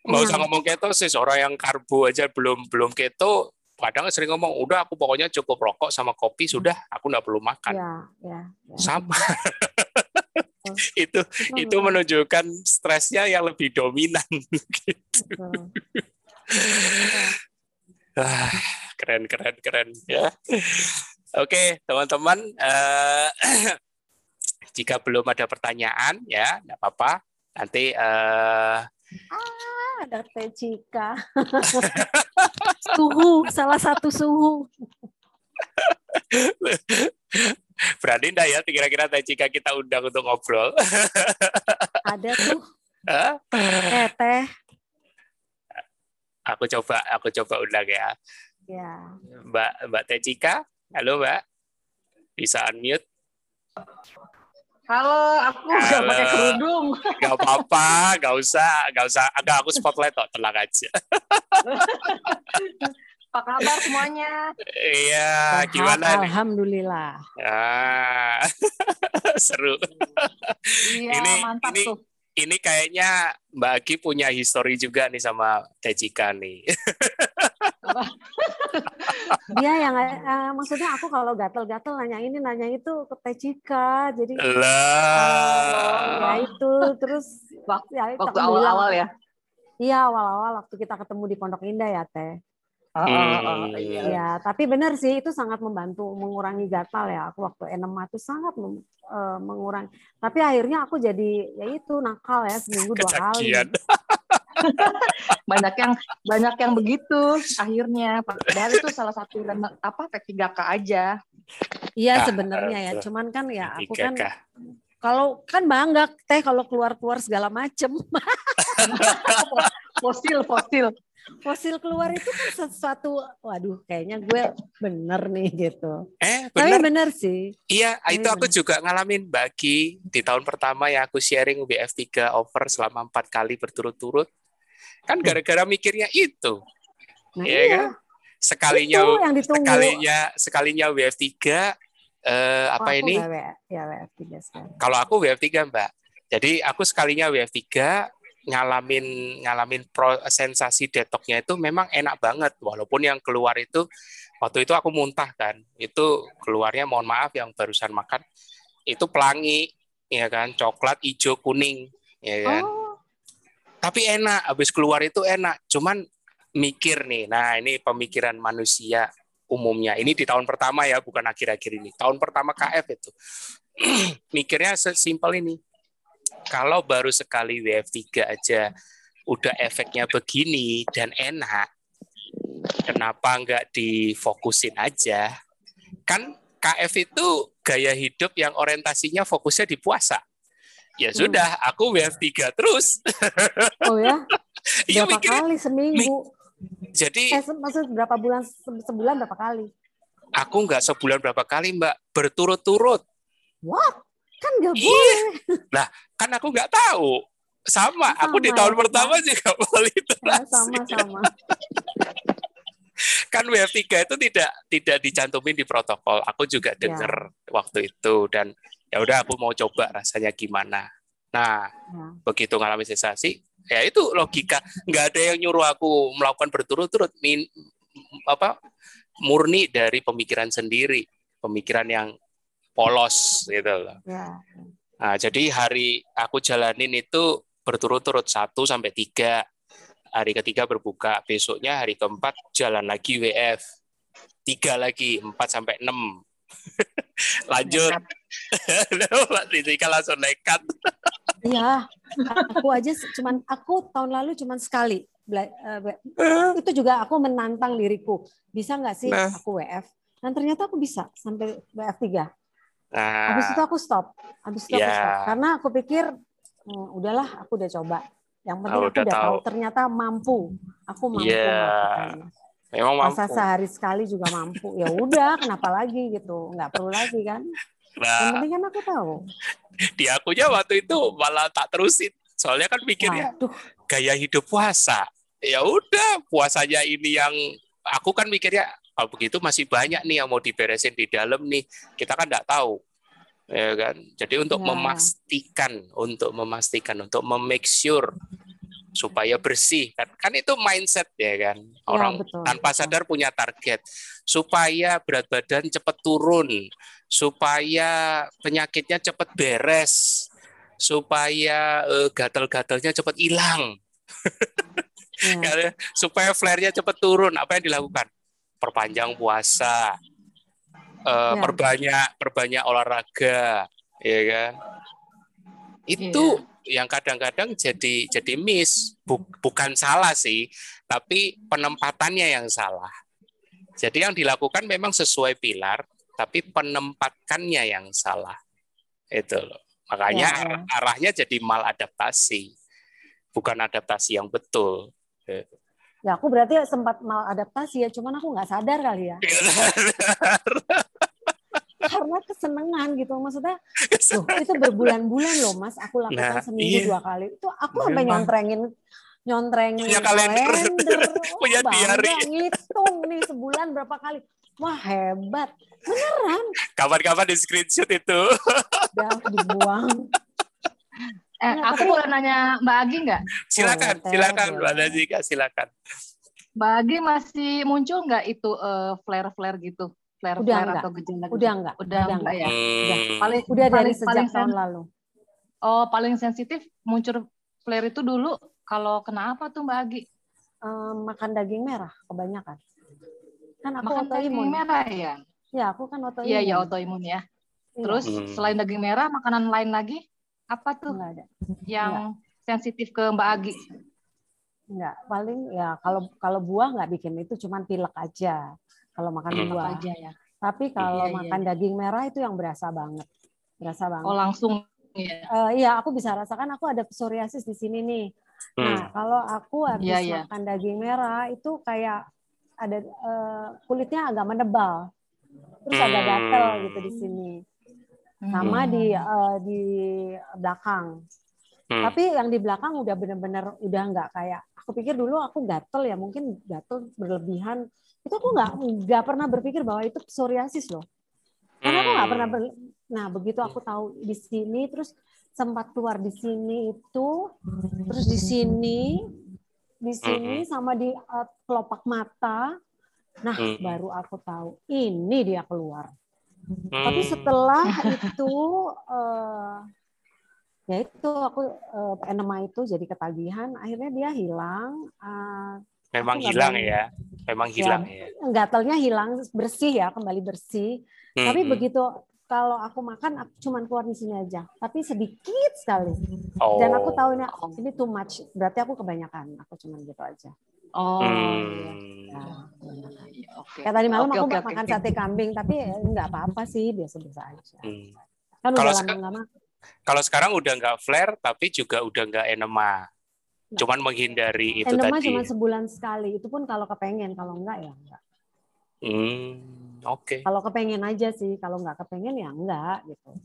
Nggak usah ngomong ketosis, orang yang karbo aja belum belum keto kadang sering ngomong udah aku pokoknya cukup rokok sama kopi sudah aku nggak perlu makan ya, ya, ya. sama [laughs] itu Betul. itu menunjukkan stresnya yang lebih dominan [laughs] gitu. ah, keren keren keren ya. Oke, teman-teman uh, [clears throat] jika belum ada pertanyaan ya, tidak apa-apa. Nanti uh, ah, ada Teh Cika. [laughs] suhu, salah satu suhu. [laughs] Berani enggak ya kira-kira jika kita undang untuk ngobrol? [laughs] Ada tuh. Eh, teh. Aku coba, aku coba undang ya. Ya. Mbak Mbak Teh Cika, halo Mbak. Bisa unmute? Halo, aku nggak pakai kerudung. Gak apa-apa, gak usah, gak usah. Agak aku spotlight kok, tenang aja. [laughs] Apa kabar semuanya? Iya, gimana nih? Alhamdulillah. Ah, [laughs] seru. Iya, ini, mantap ini, tuh. Ini kayaknya Mbak Agi punya histori juga nih sama Tejika nih. [laughs] Dia [laughs] yang uh, maksudnya aku kalau gatel-gatel nanya ini nanya itu ke Tejika, jadi lah. Uh, ya itu terus waktu, ya, waktu awal-awal ya. Iya awal-awal waktu kita ketemu di Pondok Indah ya Teh. Hmm. iya. Ya, tapi benar sih itu sangat membantu mengurangi gatal ya. Aku waktu enema itu sangat uh, mengurangi. Tapi akhirnya aku jadi ya itu nakal ya seminggu dua kali. [laughs] banyak yang banyak yang begitu akhirnya. Padahal itu salah satu apa P3K aja. Iya nah, sebenarnya ya. Cuman kan ya aku kan kalau kan bangga teh kalau keluar-keluar segala macem. [laughs] fosil fosil fosil keluar itu kan sesuatu waduh kayaknya gue bener nih gitu. Eh bener. Tapi bener sih. Iya Tapi itu bener. aku juga ngalamin bagi di tahun pertama ya aku sharing BF3 over selama empat kali berturut-turut. Kan gara-gara mikirnya itu. Nah, ya iya. kan? Sekalinya sekalinya sekalinya WF3 uh, eh, apa Oh, ini? nggak W- ya WF3 sekarang. Kalau aku WF3 Mbak. Jadi aku sekalinya WF3 ngalamin ngalamin pro, sensasi detoknya itu memang enak banget walaupun yang keluar itu waktu itu aku muntah kan itu keluarnya mohon maaf yang barusan makan itu pelangi ya kan coklat hijau kuning ya kan Oh, tapi enak habis keluar itu enak. Cuman mikir nih nah ini pemikiran manusia umumnya. Ini di tahun pertama ya bukan akhir-akhir ini. Tahun pertama KF itu. [clears throat] Mikirnya sesimpel ini. Kalau baru sekali WF3 aja udah efeknya begini dan enak kenapa nggak difokusin aja? Kan KF itu gaya hidup yang orientasinya fokusnya di puasa ya Hmm. sudah aku WF3 terus oh ya, [laughs] Iya berapa mikirnya kali seminggu? jadi Eh, maksud berapa bulan se- sebulan berapa kali? aku nggak sebulan berapa kali mbak berturut-turut What? Kan nggak Iya. boleh. kan aku nggak tahu sama, aku di Sama tahun ya, pertama juga [laughs] Ya, meliterasi sama-sama. [laughs] kan WF3 itu tidak tidak dicantumin di protokol aku juga Ya. dengar waktu itu dan ya udah aku mau coba rasanya gimana nah Ya. begitu ngalami sensasi ya itu logika nggak ada yang nyuruh aku melakukan berturut-turut min apa murni dari pemikiran sendiri pemikiran yang polos gitu loh Ya. Nah, jadi hari aku jalanin itu berturut-turut satu sampai tiga. Hari ketiga berbuka, besoknya hari keempat jalan lagi WF. Tiga lagi, empat sampai enam. [laughs] Lanjut. [laughs] Rizika langsung nekat. Iya, aku aja cuman aku tahun lalu cuman sekali. Eh, itu juga aku menantang diriku. Bisa nggak sih Nah. aku WF? Dan ternyata aku bisa sampai WF 3. Habis itu Nah, aku stop. Habis itu aku Ya. stop. Karena aku pikir "Hmm, udahlah, aku udah coba. Yang penting Oh, aku udah tahu. tahu. Ternyata mampu. Aku mampu Iya, melakukannya. memang mampu. sehari sekali juga mampu. Ya udah, kenapa lagi gitu? Nggak perlu lagi kan? Yang Nah, penting kan aku tahu. di akunya waktu itu malah tak terusin. Soalnya kan mikirnya Waduh, gaya hidup puasa. Ya udah, puasanya ini yang aku kan mikirnya kalau begitu masih banyak nih yang mau diberesin di dalam nih. Kita kan nggak tahu. Ya kan? Jadi untuk Ya. memastikan, untuk memastikan, untuk memake sure supaya bersih kan kan itu mindset ya kan orang betul, tanpa betul. sadar punya target supaya berat badan cepat turun supaya penyakitnya cepat beres supaya eh, gatal-gatalnya cepat hilang [laughs] ya. Ya, supaya flare-nya cepat turun apa yang dilakukan perpanjang puasa eh, Ya. perbanyak perbanyak olahraga ya kan itu yang kadang-kadang jadi jadi miss. Bu- bukan salah sih tapi penempatannya yang salah. Jadi yang dilakukan memang sesuai pilar tapi penempatannya yang salah. Itu loh. Makanya Ya, ya. ar- arahnya jadi maladaptasi bukan adaptasi yang betul. Ya. Aku berarti sempat maladaptasi ya, cuman aku nggak sadar kali ya. Karena kesenengan gitu, maksudnya loh, itu berbulan-bulan loh mas, aku lakukan Nah, seminggu iya. dua kali. Itu aku sampai Memang. nyontrengin nyontrengin Punya kalender. Wah, [laughs] Punya bangga, diary. ngitung nih sebulan berapa kali. Wah hebat, beneran. kapan-kapan di screenshot itu Udah dibuang. [laughs] Eh, Nggak, aku tapi- boleh nanya Mbak Agi nggak? silakan Boleh, silakan mbak Nazika silakan Mbak Agi masih muncul nggak itu eh, flare-flare gitu? Udah Flare-flare nggak. atau gejala gitu? Udah enggak? Udah enggak ya? Hmm. Paling Udah dari paling- sejak paling tahun sen- lalu. Oh, paling sensitif muncul flare itu dulu kalau kenapa tuh Mbak Agi? Eh, makan daging merah kebanyakan. Kan aku Makan daging autoimun. merah ya? Ya aku kan autoimun. Iya, iya autoimun ya. Iya, Terus Hmm. selain daging merah, makanan lain lagi apa tuh enggak ada. yang sensitif ke Mbak Agi? Enggak, paling ya kalau kalau buah nggak bikin itu cuman pilek aja. Kalau makan Hmm. buah. Aja ya. Tapi kalau Iya, iya, makan daging merah itu yang berasa banget. Berasa banget. Oh langsung ya. Eh, iya, aku bisa rasakan aku ada psoriasis di sini nih. Nah, Hmm. kalau aku habis Iya, iya. makan daging merah itu kayak ada eh, kulitnya agak menebal. Terus agak Hmm. gatel gitu di sini. Sama Hmm. di eh, di belakang. Hmm. Tapi yang di belakang udah bener-bener udah nggak kayak aku pikir dulu aku gatel ya mungkin gatel berlebihan itu aku nggak nggak pernah berpikir bahwa itu psoriasis loh. Karena aku nggak Hmm. pernah ber- Nah, begitu aku tahu di sini terus sempat keluar di sini itu terus di sini di sini sama di eh, kelopak mata. Nah, Mhm. baru aku tahu ini dia keluar. Tapi Hmm. setelah itu eh ya itu aku eh, enema itu jadi ketagihan, akhirnya dia hilang. Eh, memang hilang ya. Memang hilang ya. gatalnya hilang bersih ya kembali bersih tapi Mhm. begitu kalau aku makan aku cuman keluar di sini aja tapi sedikit sekali Oh. dan aku tahu ini ini too much berarti aku kebanyakan aku cuman gitu aja Oh. iya. Hmm. Nah, kebanyakan. Oke. kayak tadi malam Oke, aku oke, makan oke. sate kambing tapi ya nggak apa-apa sih biasa-biasa aja Hmm. kan Kalau udah lama seka- nggak makan Kalau sekarang udah nggak flare, tapi juga udah nggak enema. Cuman menghindari itu enema tadi. cuma sebulan sekali itu pun kalau kepengen kalau enggak ya enggak Hmm, oke. kalau kepengen aja sih kalau nggak kepengen ya enggak gitu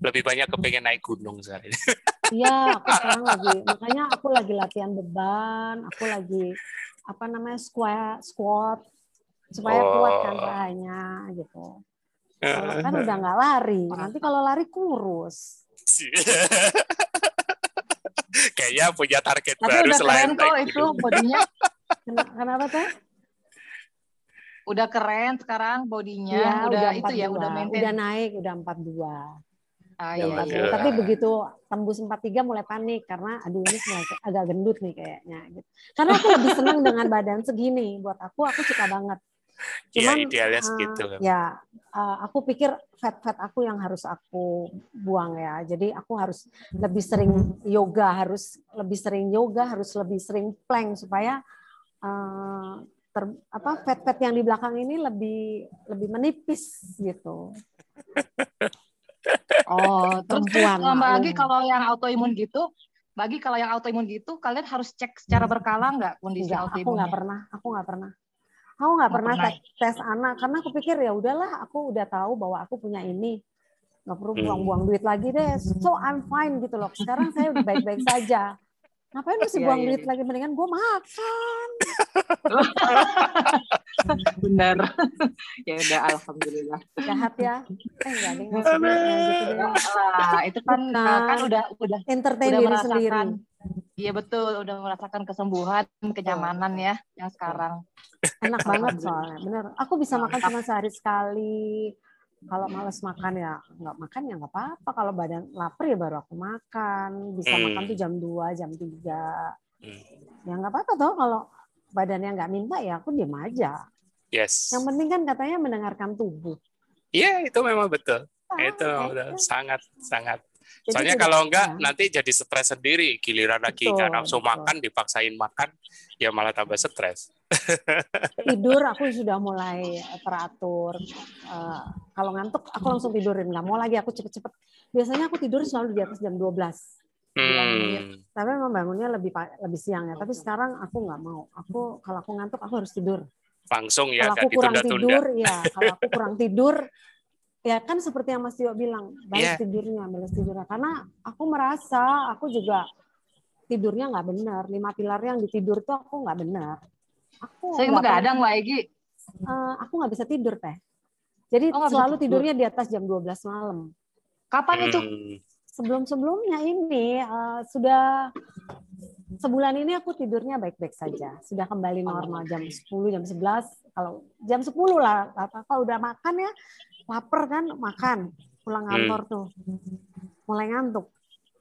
Lebih banyak kepengen naik gunung sekarang. [laughs] Iya, aku sekarang lagi makanya aku lagi latihan beban, aku lagi apa namanya squat, squat supaya kuat kan Oh. pahanya gitu. Kalau [laughs] kan udah nggak lari, nanti kalau lari kurus. [laughs] Kayaknya punya target Tapi baru udah selain keren kok itu bodinya. [laughs] Ken- Kenapa teh? Udah keren sekarang bodinya. Iya, udah, udah itu ya, 42. udah maintain. udah naik, udah 42. Ah, Ya, iya, iya. 42. Tapi begitu tembus 43 mulai panik karena aduh ini mulai agak gendut nih kayaknya gitu. Karena aku lebih senang dengan badan segini. Buat aku aku suka banget. Iya, Cuman idealnya eh, segitu. ya eh, aku pikir fat-fat aku yang harus aku buang ya. Jadi aku harus lebih sering yoga, harus lebih sering yoga, harus lebih sering plank supaya eh, ter, apa fat-fat yang di belakang ini lebih lebih menipis gitu. Oh, terus Perempuan, kalau Mbak Agi kalau yang autoimun gitu, bagi kalau yang autoimun gitu, kalian harus cek secara berkala nggak kondisi Enggak, aku nggak pernah, aku nggak pernah. Aku nggak pernah pernah. tes, tes anak karena aku pikir ya udahlah, aku udah tahu bahwa aku punya ini. Nggak perlu Hmm. buang-buang duit lagi deh. So I'm fine gitu loh. Sekarang saya udah baik-baik saja. Ngapain mesti Iya, buang duit lagi? Mendingan gue makan. Benar. ya udah, alhamdulillah. Jahat ya. Eh enggak deh, gitu deh. Ah, itu kan Bukan. kan udah udah Entertain udah diri merasakan sendiri. Iya betul, udah merasakan kesembuhan, kenyamanan ya yang sekarang. Enak banget soalnya, bener. Aku bisa makan cuma sehari sekali. Kalau males makan ya nggak makan ya nggak apa-apa. Kalau badan lapar ya baru aku makan. Bisa Hmm. makan tuh jam 2, jam 3. Hmm. Ya nggak apa-apa toh kalau badannya nggak minta ya aku diam aja. Yes. Yang penting kan katanya mendengarkan tubuh. Iya, itu memang betul. Ah, Itu memang eh, betul. Sangat, sangat. Jadi Soalnya tidak- kalau enggak ya. nanti jadi stres sendiri. Giliran lagi nggak nafsu betul. makan, dipaksain makan, ya malah tambah stres. [laughs] tidur aku sudah mulai teratur. Eh, kalau ngantuk aku langsung tidurin, nggak mau lagi aku cepet-cepet. Biasanya aku tidur selalu di atas jam 12. Hmm. Tapi memang bangunnya lebih lebih siang ya. Tapi sekarang aku nggak mau. Aku kalau aku ngantuk aku harus tidur. Langsung ya, kalau aku kurang tidur, ya kalau aku kurang [laughs] tidur, ya kan seperti yang Mas Tio bilang, balas Iya. tidurnya, balas tidurnya. Karena aku merasa aku juga tidurnya nggak benar. Lima pilar yang ditidur tuh aku nggak benar. Aku Saya nggak begadang Mbak Egi. eh, aku nggak bisa tidur teh. Jadi Oh, selalu tidur. tidurnya di atas jam 12 malam. Kapan itu? Hmm. Sebelum-sebelumnya ini eh, sudah sebulan ini aku tidurnya baik-baik saja. Sudah kembali normal jam 10, jam 11. Kalau jam 10 lah, kalau udah makan ya, lapar kan makan. Pulang kantor tuh. Mulai ngantuk.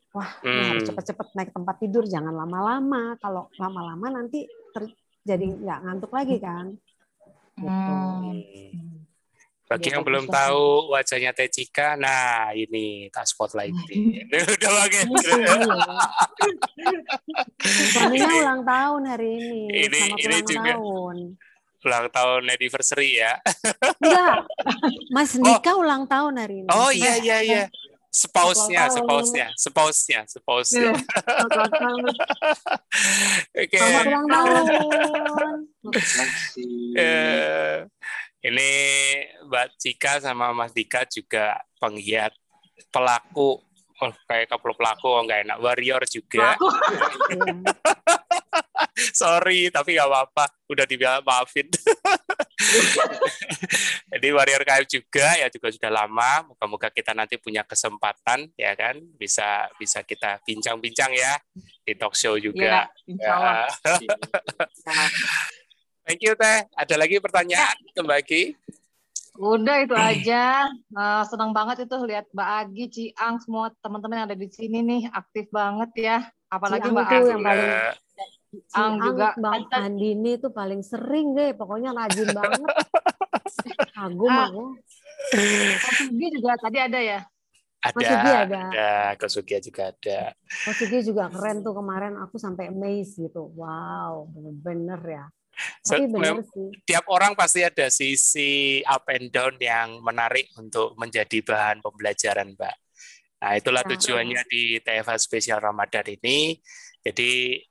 Wah, Hmm. harus cepet-cepet naik tempat tidur, jangan lama-lama. Kalau lama-lama nanti ter- jadi nggak ngantuk lagi kan. Gitu. Hmm. Hmm. Bagi Ya, yang belum tahu wajahnya Teh Cika, nah ini tak spotlight [laughs] Udah pakai. Suaminya ulang tahun hari ini. Ini- ini ulang juga. tahun. Ulang tahun anniversary ya. Enggak. [laughs] Mas Nika ulang tahun hari ini. Oh iya iya iya. Spouse-nya, spouse-nya, spouse-nya, spouse-nya. Selamat Oke. Selamat ulang tahun. Eh, ini Mbak Cika sama Mas Dika juga penggiat pelaku oh, kayak couple pelaku oh, nggak enak warrior juga [laughs] Iya. [laughs] sorry tapi nggak apa-apa udah dibilang maafin [laughs] Jadi Warrior KF juga ya juga sudah lama. Moga-moga kita nanti punya kesempatan ya kan bisa bisa kita bincang-bincang ya di talk show juga. Iya, insya Allah. Ya. [laughs] Thank you Teh. Ada lagi pertanyaan kembali? Udah itu aja. Uh, senang banget itu lihat Mbak Agi, Ciang, semua teman-teman yang ada di sini nih aktif banget ya. Apalagi Ciang Mbak Agi. yang paling Ciang, juga. Bang Andini itu paling sering deh, pokoknya rajin [laughs] banget. Kagum Ah. aku. Mas Sugi juga tadi ada ya. Ada, Mas Sugi ada. ada, Kosugia juga ada. Mas Sugi juga keren tuh kemarin aku sampai amazed gitu. Wow, bener-bener ya. So, Tapi bener mem- sih. tiap orang pasti ada sisi up and down yang menarik untuk menjadi bahan pembelajaran, Mbak. Nah, itulah Ya. tujuannya di TFA spesial Ramadan ini. Jadi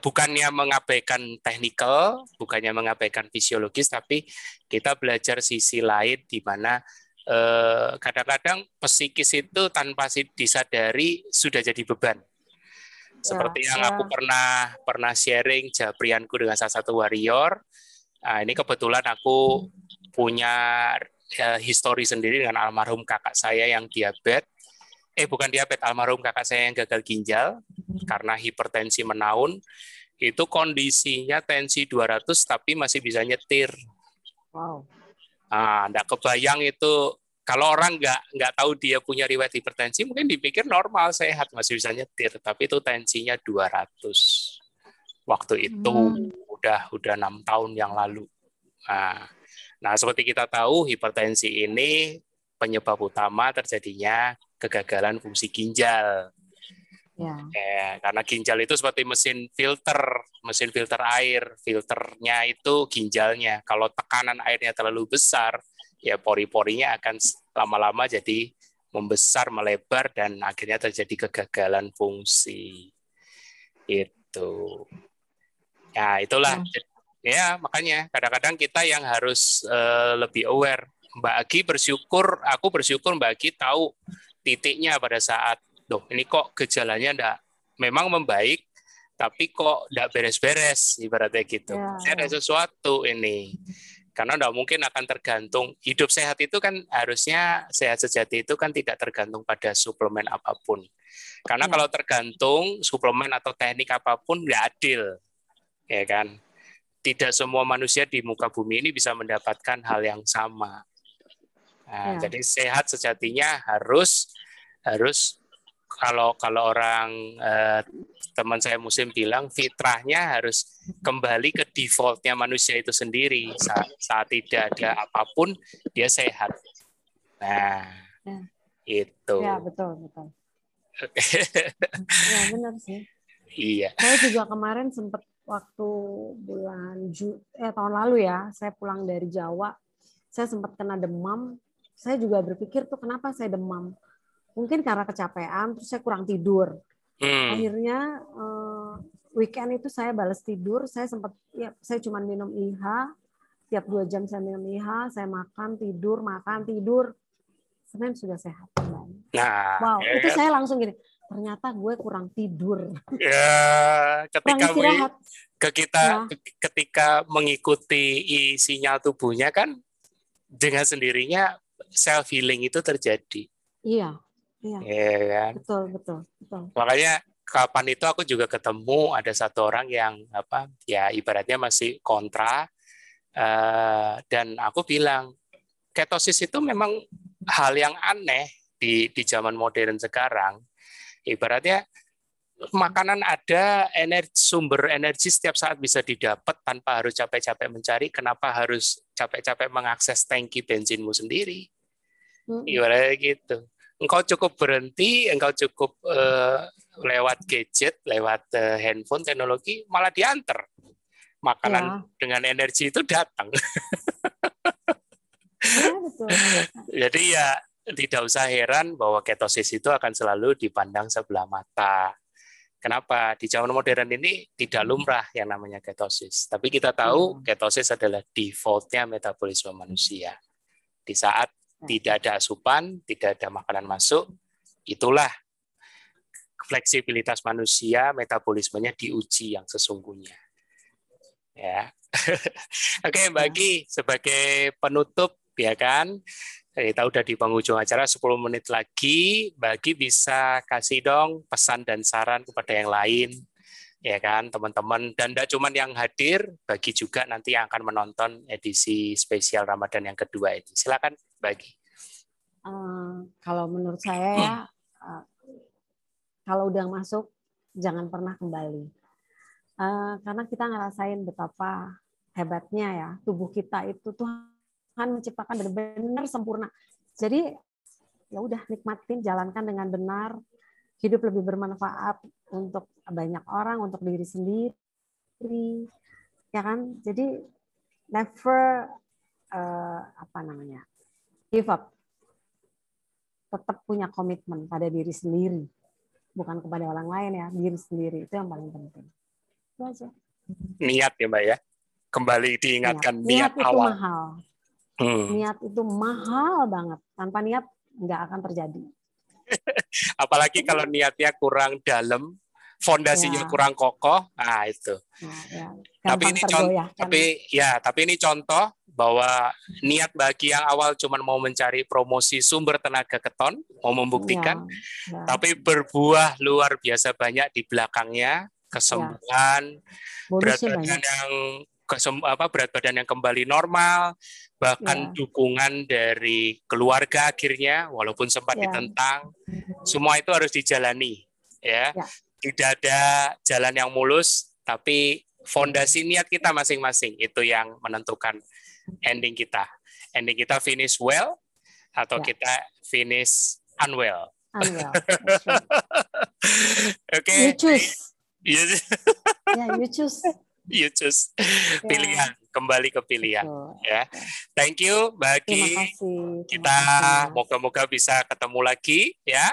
bukannya mengabaikan teknikal, bukannya mengabaikan fisiologis, tapi kita belajar sisi lain di mana eh, kadang-kadang psikis itu tanpa disadari sudah jadi beban. Seperti yang ya. aku pernah pernah sharing japrianku dengan salah satu warrior. Nah, ini kebetulan aku punya eh, histori sendiri dengan almarhum kakak saya yang diabetes. Eh bukan diabetes, almarhum kakak saya yang gagal ginjal karena hipertensi menaun. Itu kondisinya tensi 200 tapi masih bisa nyetir. Wow. Ah, enggak kebayang itu kalau orang nggak nggak tahu dia punya riwayat hipertensi mungkin dipikir normal sehat masih bisa nyetir tapi itu tensinya 200 waktu itu Hmm. udah udah enam tahun yang lalu nah, nah seperti kita tahu hipertensi ini penyebab utama terjadinya kegagalan fungsi ginjal Ya. Ya, karena ginjal itu seperti mesin filter, mesin filter air. Filternya itu ginjalnya. Kalau tekanan airnya terlalu besar, ya pori-porinya akan lama-lama jadi membesar, melebar, dan akhirnya terjadi kegagalan fungsi. Itu. Ya, itulah. Ya, makanya kadang-kadang kita yang harus eh, lebih aware. Mbak Agi bersyukur, aku bersyukur Mbak Agi tahu titiknya pada saat loh ini kok gejalanya enggak memang membaik tapi kok enggak beres-beres ibaratnya gitu. Ya, ada sesuatu ini. Karena enggak mungkin akan tergantung hidup sehat itu kan harusnya sehat sejati itu kan tidak tergantung pada suplemen apa pun. Karena Ya. kalau tergantung suplemen atau teknik apa pun nggak adil. Ya kan? Tidak semua manusia di muka bumi ini bisa mendapatkan hal yang sama. Nah, Ya. Jadi sehat sejatinya harus harus kalau kalau orang eh, teman saya muslim bilang fitrahnya harus kembali ke defaultnya manusia itu sendiri saat, saat tidak ada apa pun dia sehat. Nah, Ya. itu. Ya, betul, betul. Ya, benar sih. iya. Saya juga kemarin sempat waktu bulan Ju eh tahun lalu ya, saya pulang dari Jawa, saya sempat kena demam. Saya juga berpikir tuh kenapa saya demam? Mungkin karena kecapean, terus saya kurang tidur. Hmm. Akhirnya eh, weekend itu saya balas tidur, saya sempat ya saya cuma minum IH, tiap dua jam saya minum IH, saya makan tidur, makan tidur. Senin sudah sehat. Nah, Wow, ya itu kan? saya langsung gini, ternyata gue kurang tidur, ya kurang ketika mengi- istirahat. ke kita Ya. ke- ketika mengikuti sinyal tubuhnya kan dengan sendirinya self healing itu terjadi. Iya, iya, ya kan? Betul, betul, betul. makanya kapan itu aku juga ketemu ada satu orang yang apa ya ibaratnya masih kontra eh, dan aku bilang ketosis itu memang hal yang aneh di di zaman modern sekarang. Ibaratnya makanan ada energi sumber energi setiap saat bisa didapat tanpa harus capek-capek mencari kenapa harus capek-capek mengakses tangki bensinmu sendiri. Mm, ibaratnya gitu. Engkau cukup berhenti engkau cukup eh, lewat gadget lewat eh, handphone teknologi malah diantar. Makanan dengan energi itu datang. [laughs] Betul. jadi ya tidak usah heran bahwa ketosis itu akan selalu dipandang sebelah mata Kenapa di zaman modern ini tidak lumrah yang namanya ketosis, tapi kita tahu ketosis adalah defaultnya metabolisme manusia. Di saat tidak ada asupan, tidak ada makanan masuk, itulah fleksibilitas manusia, metabolismenya diuji yang sesungguhnya. ya. [laughs] Oke, Mbak ya. Gi, sebagai penutup ya kan, kita udah di penghujung acara 10 menit lagi, bagi bisa kasih dong pesan dan saran kepada yang lain ya kan teman-teman. Dan tidak cuma yang hadir bagi juga nanti yang akan menonton edisi spesial Ramadan yang kedua ini. Silakan bagi uh, kalau menurut saya ya uh, kalau udah masuk jangan pernah kembali. Uh, karena kita ngerasain betapa hebatnya ya tubuh kita itu Tuhan menciptakan benar-benar sempurna jadi ya udah nikmatin jalankan dengan benar hidup lebih bermanfaat untuk banyak orang, untuk diri sendiri, ya kan? Jadi never uh, apa namanya give up, tetap punya komitmen pada diri sendiri, bukan kepada orang lain ya, diri sendiri itu yang paling penting. Itu aja. Niat ya mbak ya, kembali diingatkan niat, niat, niat awal. Mahal. Hmm. Niat itu mahal banget. Tanpa niat nggak akan terjadi. [laughs] Apalagi kalau niatnya kurang dalam, fondasinya ya. kurang kokoh, nah itu. Nah, ya. Tapi ini contoh, tapi ya, tapi ini contoh bahwa niat bagi yang awal cuma mau mencari promosi sumber tenaga keton, mau membuktikan, ya. Ya. tapi berbuah luar biasa banyak di belakangnya, kesembuhan, ya. berat badan banyak. yang apa berat badan yang kembali normal, bahkan yeah. dukungan dari keluarga akhirnya walaupun sempat yeah. ditentang semua itu harus dijalani ya yeah. tidak ada jalan yang mulus tapi fondasi niat kita masing-masing itu yang menentukan ending kita ending kita finish well atau yeah. kita finish unwell unwell [laughs] oke okay. you choose [laughs] yes. yeah you choose you choose [laughs] yeah. pilihan kembali ke pilihan Betul. ya thank you bagi kita moga-moga bisa ketemu lagi ya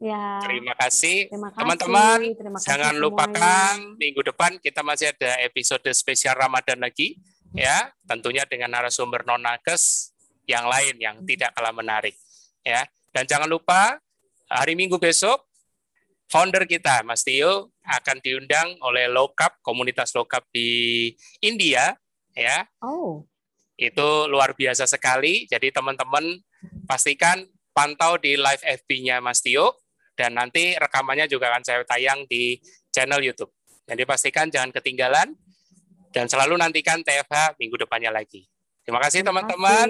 Ya. Terima kasih teman-teman. Jangan semuanya. lupakan minggu depan kita masih ada episode spesial Ramadan lagi ya, tentunya dengan narasumber non nakes yang lain yang tidak kalah menarik ya. Dan jangan lupa hari Minggu besok founder kita Mas Tio akan diundang oleh Lokap komunitas Lokap di India ya. Oh. Itu luar biasa sekali. Jadi teman-teman pastikan pantau di live FB-nya Mas Tio dan nanti rekamannya juga akan saya tayang di channel YouTube. Jadi pastikan jangan ketinggalan dan selalu nantikan TFH minggu depannya lagi. Terima kasih teman-teman.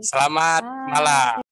Selamat malam.